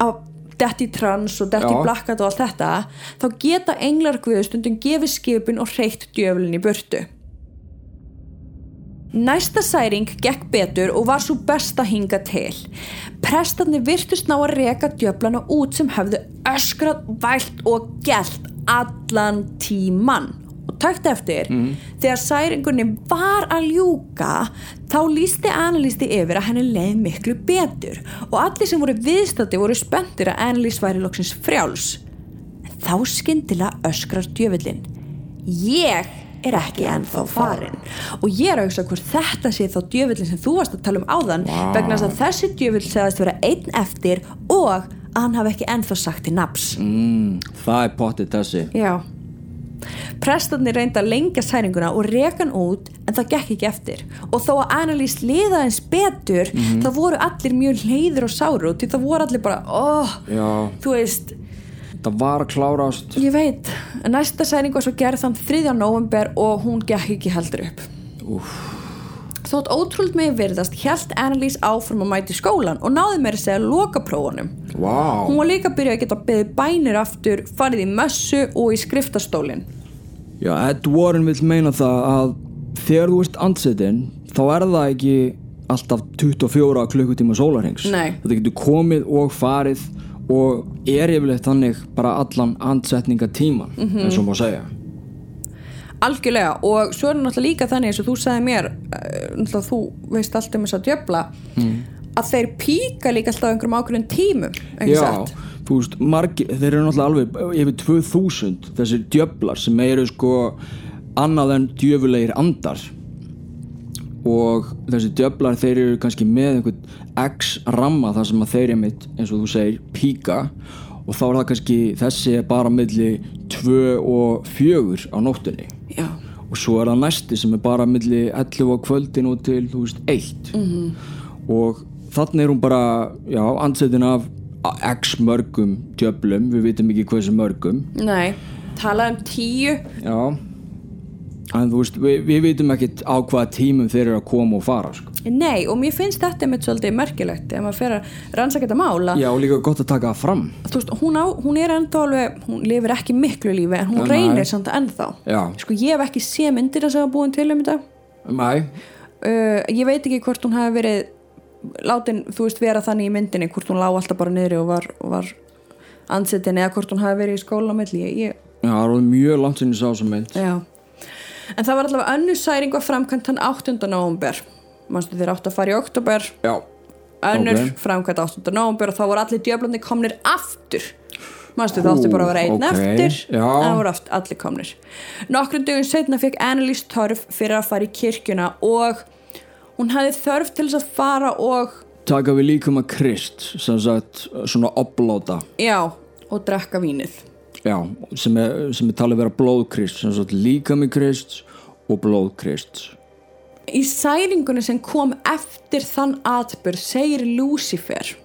að detti trans og detti blakkat og allt þetta þá geta englar guðu stundum gefið skipin og hreitt djöflin í burtu Næsta særing gekk betur og var svo best að hinga til. Prestarnir virtust ná að reka djöflana út sem höfðu öskrað, vælt og gælt allan tíman. Og takt eftir, þegar særingunni var að ljúka, þá lísti analýsti yfir að henni leið miklu betur og allir sem voru viðstætti voru spenntir að analýst væri loksins frjáls. En þá skyndilega öskrar djöfullin. Ég er ekki ennþá farin. Og ég er að hugsa hvort þetta sé þá djöfullin sem þú varst að tala um áðan vegna þess að þessi djöfull segðast vera einn eftir og að hann hafi ekki ennþá sagt til naps mm, Það er pottið þessi. Já. Prestarnir reynda að lengja særinguna og reka hann út en það gekk ekki eftir. Og þó að Annalise liða eins betur þá voru allir mjög leiður og sáru og því það voru allir bara oh, þú veist, það var að klárast ég veit næsta særing var svo gerð þann 3. november og hún gekk ekki heldur upp Úff. Þótt ótrúld með virðast hjælt Annalise áfram að mæti skólan og náði meira að segja lokaprófunum. Vá, Hún var líka að byrja að geta beðið bænir aftur, farið í mössu og í skriftastólinn. já, Ed Warren vil meina það að þegar þú ert andsetin þá er það ekki alltaf 24 klukkutíma sólarhengs. Þetta getur komið og farið og er yfirleitt þannig bara allan andsetningatíman mm Mhm. eins og má segja Algjörlega og svo er það náttúrulega líka þannig eins og þú sagði mér, eh, náttúrulega þú veist allt um þess að djöfla, að þeir píka líka alltaf einhverjum ákveðin tímum, Já, satt? þú veist, margir, þeir eru náttúrulega alveg yfir 2000 þessir djöflar sem eru sko annað en djöfulegir andar og þessi djöflar þeir eru kannski með einhvern x ramma þar sem að þeir eru mitt eins og þú segir píka. Og þá er það kannski þessi er bara milli 2 og 4 á nóttunni. Já. og svo er það næsti sem er bara milli 11 á kvöldin og til þú veist 1 -hmm. og þannig er hún bara já, ansettin af x mörgum djöflum, við vitum ekki hversu mörgum. Nei, talað um tíu, já en þú veist, við, við vitum ekkit á hvaða tímum þeir eru að koma og fara sko. nei og mér finnst þetta mitt svolítið merkilegt ef maður fer að rannsaka þetta mála. já, og líka gott að taka það fram. Veist, hún, á, hún er ennþá alveg hún lifir ekki miklu lífi en hún Nei, reynir samt ennþá. Já. sko ég hef ekki sé myndir að segja búin til um þetta. Nei, uh, ég veit ekki hvort hún hafi verið látin, þú veist, vera þannig í myndinni hvort hún lá alltaf bara niðri og var, var ansettin eða hvort hún hafi verið í skóla já, það er mjög langt sinni sá sem mynd. Já en það var allavega önnur særing var framkvæmt hann 8. november mannstu þeir átt að fara í oktober já, önnur Ok. framkvæmt 8. november og þá voru allir djöflandi komnir aftur mannstu það átti bara að vera einn ok, eftir já. en það voru oft allir komnir nokkrum dögum setna fekk Annalise törf fyrir að fara í kirkjuna og hún hafði þörf til þess að fara og taka við líkum að krist sem sagt, svona oblóta já, og drekka vínið já, sem er, sem er talið vera blóðkrist sem sagt líkami krist og blóðkrist Í særingunni sem kom eftir þann atbyrð segir Lucifer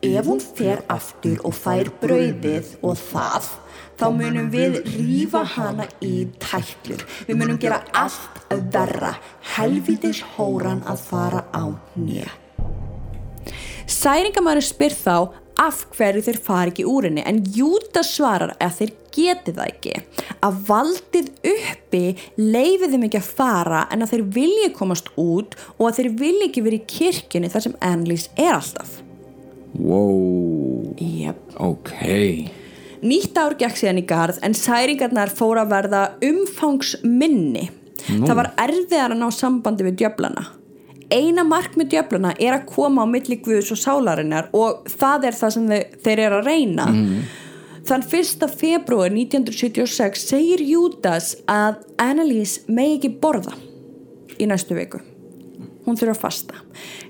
Ef hún fer aftur og fær brauðið og það þá munum við rífa hana í tætlur. Við munum gera allt verra, helvitis hóran að fara á nýja. Særingamæður spyr þá af hverju þeir fari ekki úr henni? En Júta svarar að þeir geti það ekki. Að valdið uppi leifið þeim ekki að fara en að þeir vilji komast út og að þeir vilji ekki verið í kirkjunni þar sem Annalise er alltaf. Wow, yep. ok. Nýtt ár gekk síðan í garð en særingarnar fóru að verða umfangsminni. Nú. það var erfiðar að ná sambandi við djöflana eina mark með djöflana er að koma á milli guðs og sálarinnar og það er það sem þeir, þeir eru að reyna. Þann 1. februar 1976 segir Júdas að Annalise megi ekki borða í næstu viku. Hún þurfa að fasta.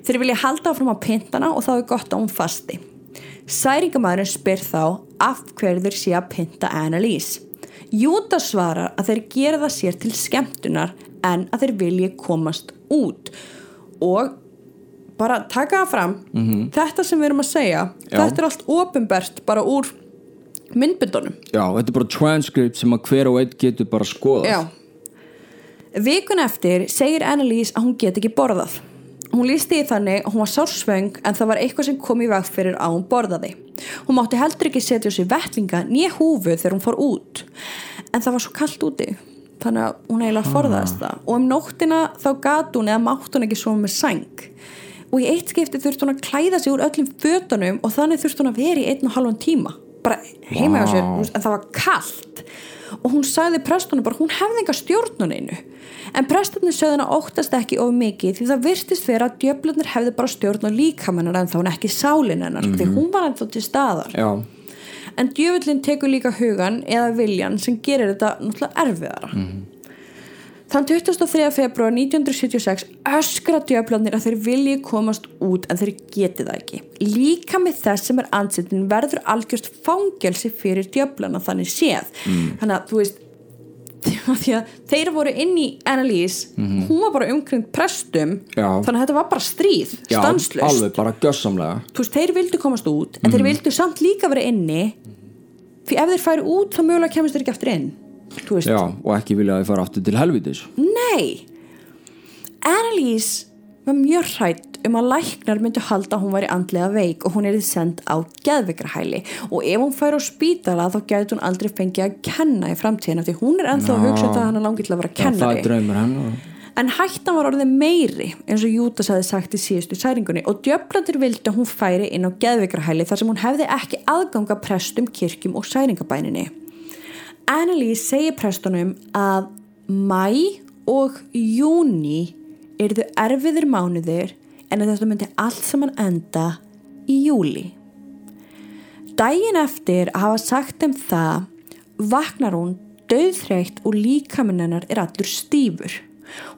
Þeir vilja halda áfram á pintana og þá er gott að hún fasti. Særingamæðurinn spyr þá af hverju þeir sé að pinta Annalise Júdas svarar að þeir gera það sér til skemmtunar en að þeir vilji komast út og bara taka það fram þetta sem við erum að segja Já. þetta er allt ofinbert bara úr myndbundunum Já, þetta er bara transcript sem að hver og einn getur bara skoðað Já. Vikun eftir segir Annalise að hún get ekki borðað. Hún lísti í þannig að hún var sársvöng en það var eitthvað sem kom í veg fyrir að hún borðaði. Hún mátti heldur ekki setja sér vettlinga nýja húfu þegar hún fór út. En það var svo kallt úti þannig að hún eiginlega forðaðist það. Og um nóttina þá gat hún eða mátt hún ekki svo með sæng. Og í eitt skipti þurfti hún að klæða sig úr öllum fötunum og þannig þurfti hún að vera í einn og halvan tíma. Bara heima sér, Vá. þú veist, en það var kallt og hún sagði prestunum bara hún hefði enga stjórnun einu. En prestunum sögði hann að óttast ekki of mikið því það virtist vera að djöflunir hefði bara stjórn á líkamennar en þá hún ekki sálin hennar því hún var ennþá til staðar. Já, en djöfullin tekur líka hugan eða viljan sem gerir þetta náttúrulega erfiðara Þann 23. februar 1976 öskra djöflarnir að þeir vilji komast út en þeir geti það ekki. Líka með þess sem er ansettin verður algjörst fangelsi fyrir djöflana þannig séð. Þannig að þú veist, því að þeir voru inn í Annalise, hún var bara umkring prestum, Já. þannig að þetta var bara stríð, já stanslust. alveg bara gjössamlega Þú veist, þeir vildu komast út en þeir vildu samt líka vera inni því ef þeir færi út þá mögulega kemast þeir ekki aftur inn. Já, og ekki vilja að þið fara aftur til helvitis Nei Annalise var mjög hrætt um að læknar myndu halda að hún væri andlega veik og hún er send á geðvikrahæli og ef hún fær á spítala þá gæti hún aldrei fengið að kenna í framtíðina því hún er ennþá að hugsa það að hann er langið til að vera er kennari. hennar. En hættan var orðið meiri eins og Jútas hefði sagt í síðustu særingunni og djöflandir vildi að hún færi inn á geðvikrahæli þar sem hún hefði ekki aðganga prestum, kirkjum og særingabæninni. Annalise segir prestunum að mæ og júni eru þau erfiðir mánuðir en þetta myndi allt saman enda í júli. Dægin eftir að hafa sagt um það vaknar hún döðþreytt og líkaminn hennar er allur stífur.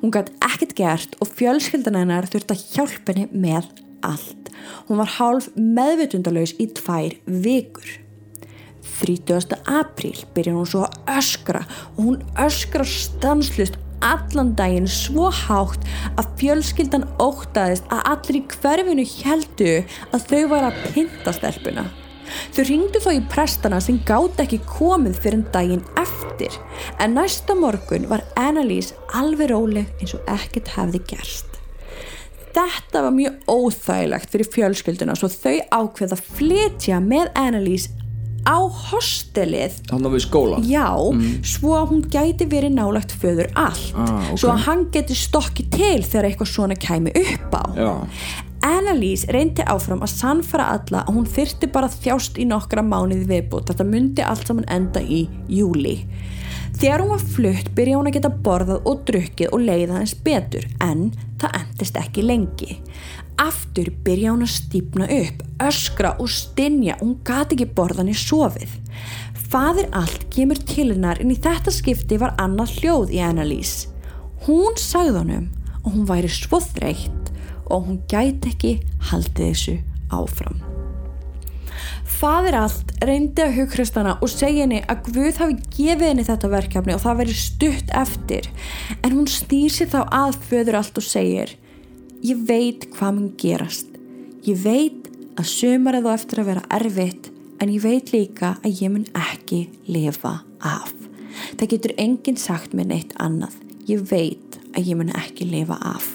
Hún gætt ekkert gert og fjölskyldan hennar þurfti að hjálpa henni með allt. Hún var hálf meðvitundalaus í tvær vikur. 30. apríl byrjar hún svo að öskra og hún öskrar stanslust allan daginn svo hátt að fjölskyldan óttaðist að allir í hverfinu heldu að þau var að pinta stelpuna. Þau ringdu þó í prestana sem gátt ekki komið fyrir en daginn eftir en næsta morgun var Annalise alveg róleg eins og ekkert hefði gerst. Þetta var mjög óþægilegt fyrir fjölskylduna svo þau ákveða að flytja með Annalise á hostelið. Þannig við skóla Já, svo að hún gæti verið nálagt föður allt. Ah, ok. svo að hann geti stokki til þegar eitthvað svona kæmi upp á. Já, Annalise reyndi áfram að sannfara alla að hún þyrfti bara þjást í nokkra mánuði viðbútt þetta myndi allt saman enda í júli Þegar hún var flutt byrja hún að geta borðað og drukkið og leiða hans betur en það endist ekki lengi Aftur byrja hún að stípna upp, öskra og stinja og hún gati ekki borðan í sofið. Fadir allt kemur til hennar en í þetta skipti var annað hljóð í Annalise Hún sagði honum og hún væri svo þreytt og hún gæti ekki haldið þessu áfram. Fadir allt reyndi að hughrist hana og segja henni að Guð hafi gefið henni þetta verkefni og það veri stutt eftir. En hún snýr sér þá að föður allt og segir Ég veit hvað mun gerast. Ég veit að sumarið á eftir að vera erfitt en ég veit líka að ég mun ekki lifa af. Það getur enginn sagt mér neitt annað. Ég veit að ég mun ekki lifa af.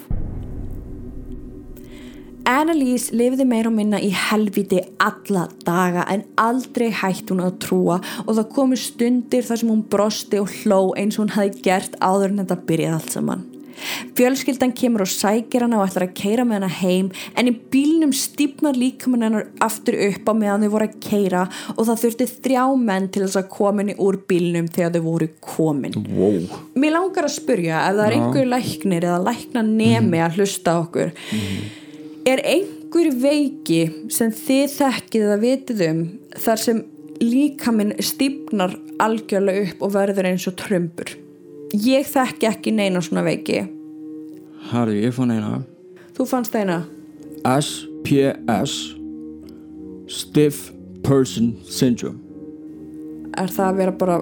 Annalise lifði meir og minna í helviti alla daga en aldrei hætti hún að trúa og það komu stundir þar sem hún brosti og hló eins og hún hafi gert áður en þetta byrjaði allt saman. Fjölskyldan kemur og sækir hana og ætlar að keira með hana heim en í bílnum stýpnar líkamann hennar aftur upp á meðan þau voru að keira og það þurfti þrjá menn til þess að kominni úr bílnum þegar þau voru komin. wow. Mér langar að spurja ef það er einhver læknir eða lækna nemi að hlusta okkur er einhver veiki sem þið þekkið að vitið um þar sem líkaminn stýpnar algjörlega upp og verður eins og trömbur ég þekki ekki neina svona veiki. Harry, ég fann eina. Þú fannst eina? SPS Stiff Person Syndrome. Er það að vera bara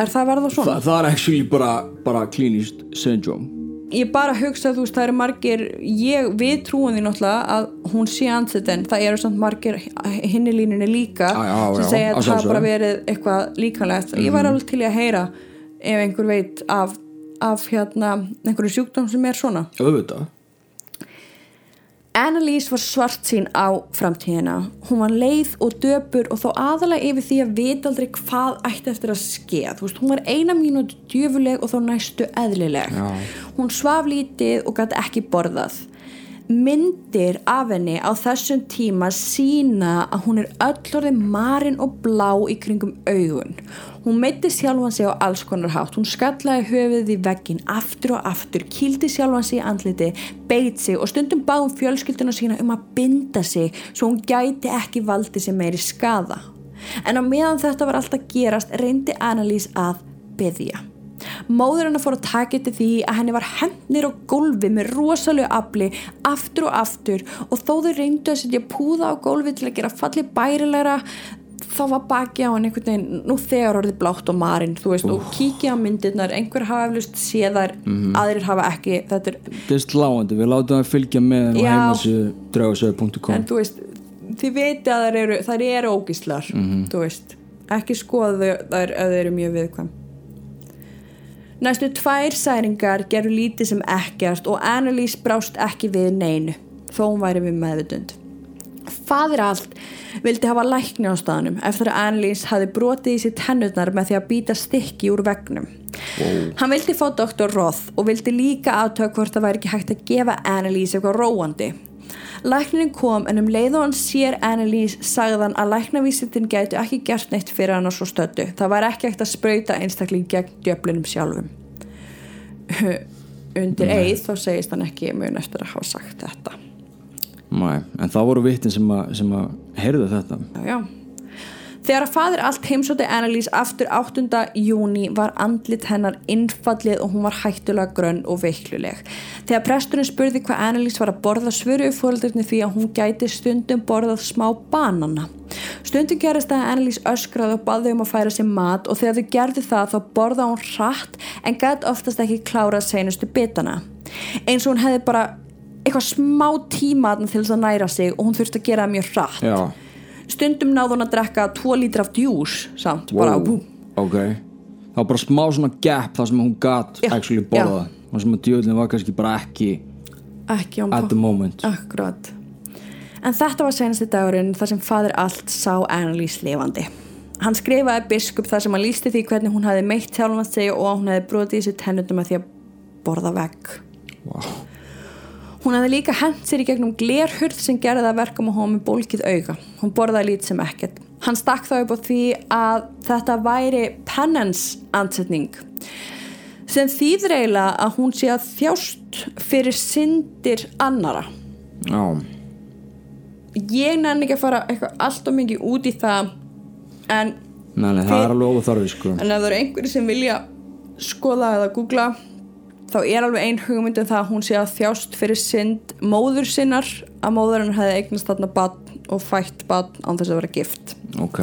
er það að verða Þa, svona? Það er actually bara, bara klínist syndrome. Ég bara hugsa þú veist það eru margir ég, við trúum því náttúrulega að hún sé ansettin, það eru samt margir hinni línunni líka Já, já, sem já, segja að að það bara verið eitthvað líkanlegt ég var alveg til að heyra ef einhver veit af, af hérna einhverju sjúkdóm sem er svona Auðvitað Annalise var svart sín á framtíðina. Hún var leið og döpur og þó aðalega yfir því að vita aldrei hvað ætti eftir að skeða. Veist, hún var eina mínúti djöfuleg og þó næstu eðlileg. Já. Hún svaf lítið og gæti ekki borðað. Myndir af henni á þessum tíma sína að hún er öll orðið marin og blá í kringum augun. Hún meitti sjálfan sig á alls konar hátt. Hún skallaði höfuðið í veggin aftur og aftur, kýldi sjálfan sig í andliti, beit sig og stundum báðum fjölskylduna sína um að binda sig svo hún gæti ekki valdi sig meiri skada. En á meðan þetta var alltaf gerast reyndi Annalise að byðja. Móður hennar fór að taka eftir því að henni var hendnir á gólfi með rosalega afli aftur og aftur og þó þau reyndu að setja púða á gólfi til að gera falli bærilegra þá var baki á henni einhvern veginn nú þegar orðið blátt og marinn þú veist og kíkja á myndirnar, einhver hafa eflust séðar, aðrir hafa ekki þetta er, Þetta er sláandi, við látum það fylgja með á Já. heimasíðu draugasöðu.com en þú veist þið viti að þær eru, þær eru ógíslar þú veist, ekki skoða þær ef þau eru mjög viðkvæm. Næstu tvær særingar gerur lítið sem ekkert og Annalise brást ekki við neinu, þó hún væri við meðvutund. Fadir allt vildi hafa lækni á staðanum eftir að Annalise hafi brotið í sér tennurnar með því að býta stykki úr vegnum. Hann vildi fá Dr. Roth og vildi líka aðtöka hvort það væri ekki hægt að gefa Annalise eitthvað róandi. Læknin kom en um leið og hann sér Annalise sagðan að læknavísindin gætu ekki gert neitt fyrir hann og svo stöddu. Það var ekki hægt að sprauta einstakling gegn djöflinum sjálfum. Undir eið þá segist hann ekki mun eftir að hafa sagt þetta. Nei, en það voru vittin sem að, heyrðu þetta Já, já. Þegar að fadir allt heimsóti Annalise aftur 8. júni var andlit hennar innfallið og hún var hættulega grönn og veikluleg. Þegar presturinn spurði hvað Annalise var að borða svöru fóröldarni því að hún gæti stundum borðað smá banana. Stundum gerist að Annalise öskraði og baði um að færa sér mat og þegar þau gerði það þá borða hún hratt en gæti oftast ekki klárað seinustu bitana. Eins og hún hefði bara eitthvað smá tíma til þess að næra sig og hún þurfti að gera það mjög hratt. Já, stundum náði hún að drekka 2 lítra af djús samt, bara wow, bú, ok. Það var bara smá svona gap þar sem hún gat Já, actually borða og sem að djöðlinn var kannski bara ekki ekki at the moment. Akkurat. En þetta var senasti dagurinn þar sem fadir allt sá Annalise lifandi. Hann skrifaði biskup þar sem hann lísti því hvernig hún hefði meitt sjálfum að segja og hún hefði brotið í sér tennundum að því að borða vegg. Wow. Hún hafði líka hent sér í gegnum glerhurð sem gerði það að verka með hún með bólkið auga. Hún borðaði lít sem ekkert. Hann stakk þá upp á því að þetta væri penance ansetning sem þýður eiginlega að hún sé að þjást fyrir syndir annara. Já, Ég nenni ekki að fara eitthvað allt og mikið út í það en, nei, það er alveg óþarfi sko en ef það eru einhverju sem vilja skoða eða googla þá er alveg ein hugmynd um það að hún sé að þjást fyrir synd móður sinnar að móður hennar hefði eignast þarna batn og fætt bann án þess að vera gift ok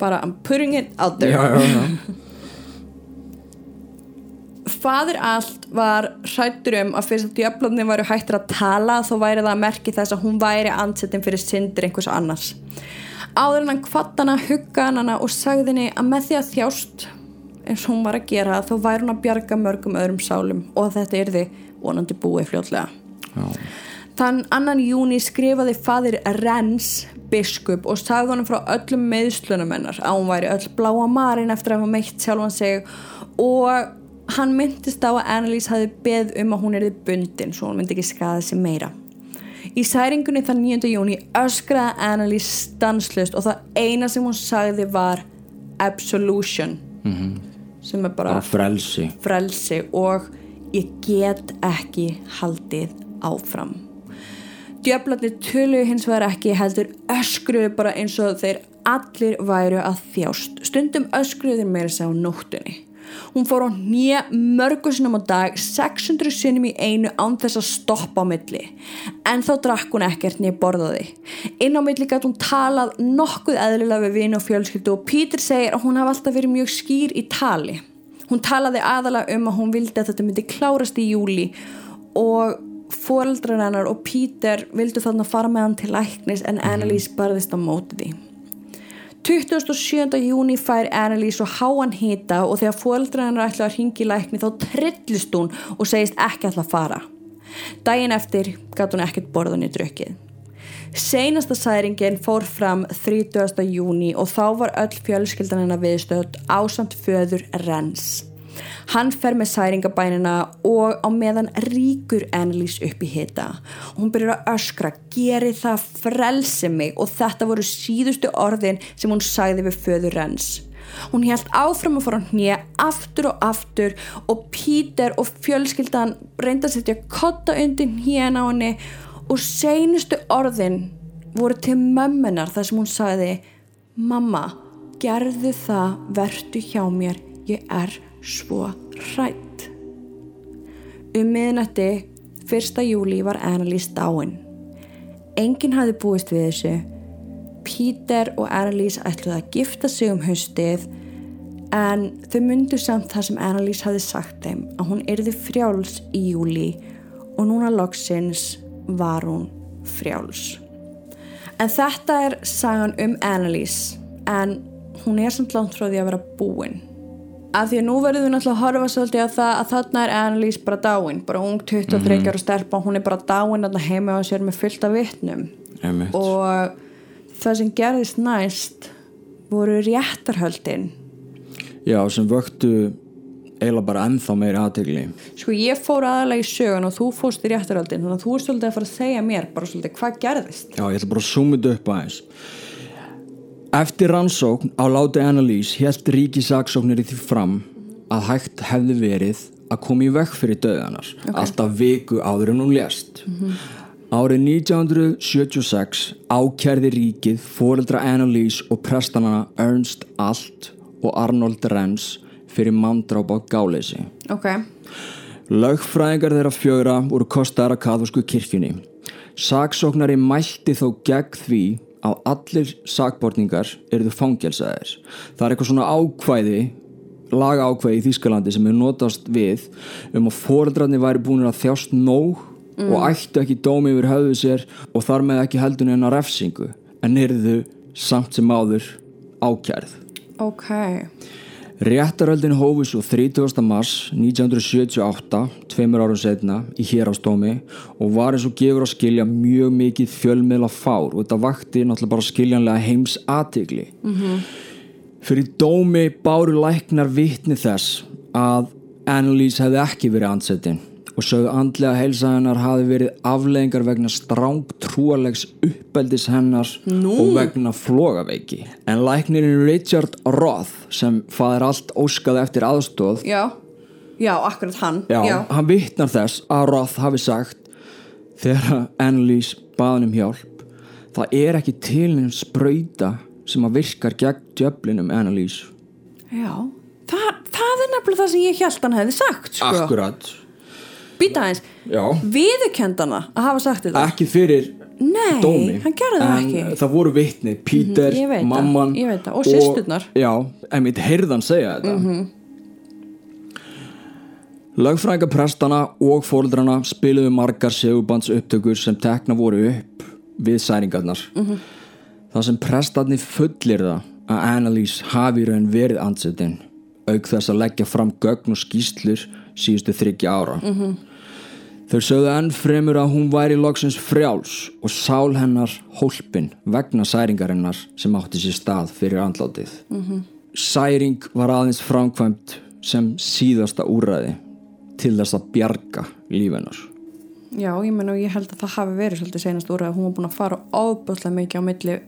bara I'm putting it out there já, já, já. Fadir allt var hrættur um að fyrst að djöflunni væri hættur að tala þá væri það að merki þess að hún væri ansettin fyrir syndir einhvers annars. Áður en hann kvatt hana, huggaði hana og sagði henni að með því að þjást eins og hún var að gera þá væri hún að bjarga mörgum öðrum sálum og þetta yrði vonandi búið fljótlega. já. Þann annan júni skrifaði fadir Rens biskup og sagði honum frá öllum meðslunum hennar að hún væri öll bláa marin eftir að hafa meitt sjálfan sig og hann myndist á að Annalise hafi beð um að hún erði bundin svo hún myndi ekki skada sig meira. Í særingunni þann 9. júni öskraði Annalise stanslust og það eina sem hún sagði var absolution sem er bara frelsi. frelsi og ég get ekki haldið áfram. Djöflarnir töluðu hins vegar ekki heldur öskruðu bara eins og þeir allir væru að þjást. Stundum öskruðu þeir meira sér á nóttunni hún fór á nýja mörgursunum á dag 600 sinnum í einu án þess að stoppa á milli. En þá drakk hún ekkert nýja borðaði. Inn á milli gæti hún talað nokkuð eðlilega við vini og fjölskyldu og Pítur segir að hún hafi alltaf verið mjög skýr í tali. Hún talaði aðalega um að hún vildi að þetta myndi klárast í júli og foreldrar hennar og Peter vildu þannig að fara með hann til læknis en Annalise barðist á móti því 27. júni fær Annalise og háan hita og þegar foreldrar hennar ætla að ringi lækni þá trillist hún og segist ekki ætla að fara daginn eftir gat hún ekkert borðan í drukkið Seinasta særingin fór fram 30. júni og þá var öll fjölskyldan hennar viðstöð ásamt föður Rens. Hann fer með særingabænina og á meðan ríkur Annalise upp í hita. Hún byrjar að öskra, geri það frelsi mig og þetta voru síðustu orðin sem hún sagði við föður Rens. Hún held áfram að fara á hnið aftur og aftur og Peter og fjölskyldan reynda að setja kotta undir hnið á henni og seinustu orðin voru til mömmunar þar sem hún sagði Mamma, gerðu það, vertu hjá mér, ég er svo hrætt. Um miðnætti, 1. júli var Annalise dáin. Enginn hafði búist við þessu. Peter og Annalise ætluði að gifta sig um haustið en þau myndu samt það sem Annalise hafði sagt þeim að hún yrði frjáls í júli og núna loksins var hún frjáls. En þetta er sagan um Annalise en hún er samt langt frá því að vera búin. Af því að nú verðum við náttúrulega að horfa svolítið að það að þarna er Annalise bara dáin, bara ung 23 ára stelpa, hún er bara dáin að heima á sér með vitnum. Einmitt. og það sem gerðist næst voru réttarhöldin. Já, sem vöktu eiginlega bara ennþá meiri aðtegli Sko ég fór aðalega í sögun og þú fórst í réttarhöldin þannig að þú er svolítið að fara að segja mér bara svolítið hvað gerðist. Já, ég ætla bara að zooma þetta upp aðeins eftir rannsókn á láti Annalise held ríkisaksóknir í því fram að hægt hefði verið að koma í vekk fyrir döðanar alltaf viku áður en hún lést. Árið 1976 ákærði ríkið foreldra Annalise og prestanana Ernst Alt og Arnold Renz fyrir manndráp á gáleysi. Ok, Lögfræðingar þeirra fjögra voru kostaðar að kathosku kirkjunni. Saksóknari mælti þó gegn því að allir sakbortningar eruðu fangelsaðir. Það er eitthvað svona ákvæði, laga ákvæði í Þýskalandi sem er notast við um að foreldrarnir væri búin að þjást nóg og ættu ekki dómi yfir höfðu sér og þar með ekki heldun en að refsingu en eruðu samt sem áður ákærð. ok Réttaröldin hófi svo 30. mars 1978, tveimur árum setna, í hérastómi og var eins og gefur að skilja mjög mikið fjölmiðla fár og þetta vakti náttúrulega bara skiljanlega heims aðtigli. Fyrir dómi báru læknar vitni þess að Annalise hefði ekki verið ansettin og sögðu andlega heilsa hennar hafi verið afleðingar vegna stráng trúalegs uppeldis hennar Nú. og vegna flogaveiki. En læknirinn Richard Roth sem faðir allt óskaði eftir aðstóð Já, já, akkurat hann Já, hann vittnar þess að Roth hafi sagt þegar Annalise baðan um hjálp það er ekki til neins sprauta sem að virkar gegn djöflinum Annalise Já. Þa, það er nefnilega það sem ég held hann hefði sagt sko. Akkurat Býta aðeins, Já viðurkendana að hafa sagt þetta Ekki fyrir Nei, dómi það en. Mhm, það voru vitni, Peter, ég veit það, mamman það, og systurnar. já, einmitt heyrðan segja þetta mm Mhm. lögfræðinga prestana og fóreldrana spiluðu margar segubands upptökur sem tekna voru upp við særingarnar Mhm. það sem prestarnir fullir það að Annalise hafi raun verið ansettin auk þess að leggja fram gögn og skýslur síðustu þryggja ára Mhm. Þau sögðu enn fremur að hún væri loksins frjáls og sál hennar hólpin vegna særingarinnar sem átti sér stað fyrir andlátið. -hmm. Særing var aðeins framkvæmt sem síðasta úræði til þess að bjarga lífennar. Já, ég menn og ég held að það hafi verið svolítið senast úr að hún var búin að fara ábúðslega mikið á milli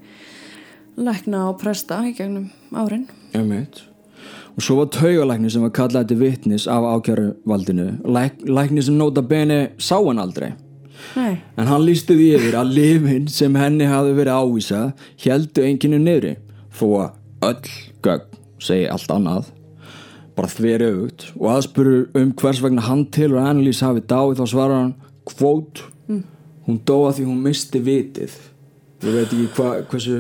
lækna og presta í gegnum árin. Emmeit. Og svo var taugalækni sem var kallað til vitnis af ákjæruvaldinu. Læk, lækni sem nota bene sá hann aldrei. Nei, En hann lísti því yfir að lifin sem henni hafði verið ávísað heldu enginu niðri. Þó að öll gögn segi allt annað. Bara þveri auðvut og aðspuru um hvers vegna hann til og Annalise hafi dáið þá svarar hann kvót. Hún dóa því hún misti vitið. Ég veit ekki hva, hversu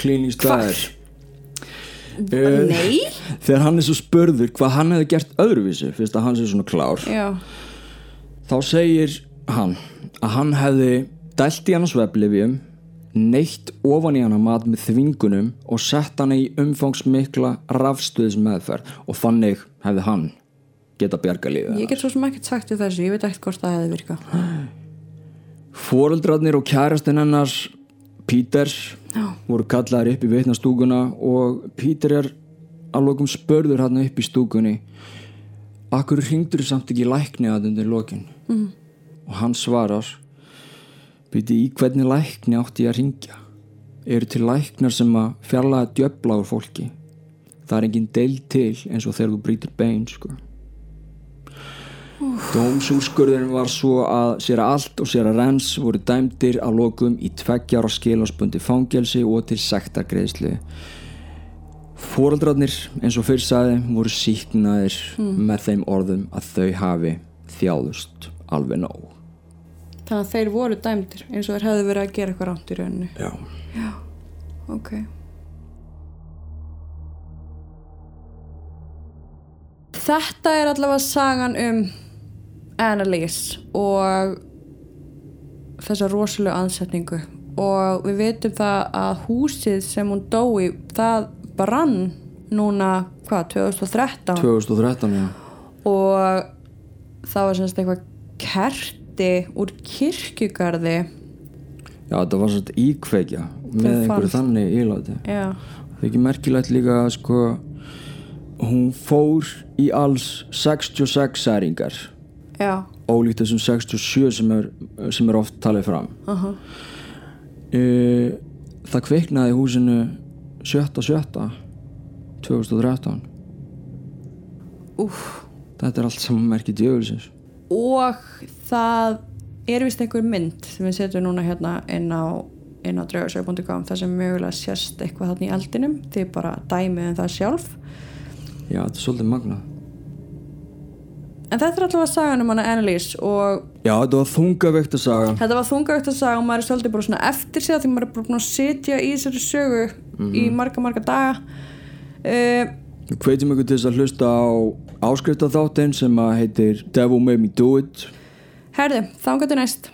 klínist það er nei, þegar hann er svo spurður hvað hann hefði gert öðruvísi fyrst að hann sé svona klár já, þá segir hann að hann hefði dælt í hann sveflifjum neitt ofan í hana mat með þvingunum og sett hana í umfangsmikla rafstuðis meðferð og þannig hefði hann geta bjarga lífið ég get svo sem ekkert sagt við þessu, ég veit ekkert hvort það hefði virkað. Fóreldrarnir og kærastinn hennar Píters Já. voru kallaðir upp í vitnastúkuna og Píter er lokum spörður hann upp í stúkunni Akkur hringdur samt ekki lækni að undir lokin mm. og hann svarar Býti í hvernig lækni átti ég að ringja eru til læknar sem að fjarlæga djöfla úr fólki það er engin deil til eins og þegar þú brýtur bein sko Dómsúrskurðurinn var svo að sér að allt og sér að rens voru dæmdir að lokum í tveggjar og skilásbundi fangelsi og til sektargreðslu. Fóraldrarnir, eins og fyrir sagði, voru síknaðir með þeim orðum að þau hafi þjáðust alveg nóg. Þannig að þeir voru dæmdir eins og þeir hefðu verið að gera eitthvað rátt í rauninni. Já. Ok. Þetta er allavega sagan um Annalise og þessa rosalega ansetningu. Og við veitum það að húsið sem hún dói það brann núna hvað, 2013 2013, já. og það var semst eitthvað kerti úr kirkjugarði. Já, þetta var svona íkveikja með einhverju þannig íláti. já, Það er ekki merkilegt líka sko hún fór í alls 66 særingar ólíkt þessum 67 sem er, sem er oft talið fram. Uh aha það kviknaði húsinu 7.7. 2013 Úf. þetta er allt saman merkið djöfulsins. Og það er vist einhver mynd sem við setjum núna hérna inn á inn á draugarsögu.com þar sem mögulega sést eitthvað þarna í eldinum. Því bara dæmið um það sjálf. Já, þetta er svolítið magnað en þetta er allavega sagan um hana Annalise og já, þetta var þungaveikt að saga. Þetta var þungavegt að saga og maður er svolítið bara svona eftir sig því maður er bara búin að sitja í þessari sögu í marga marga daga. Uh, við hvetjum ykkur til þess að hlusta á áskrifta þáttinn sem að heitir Devil Made Me Do It. Herðu, þangar til næst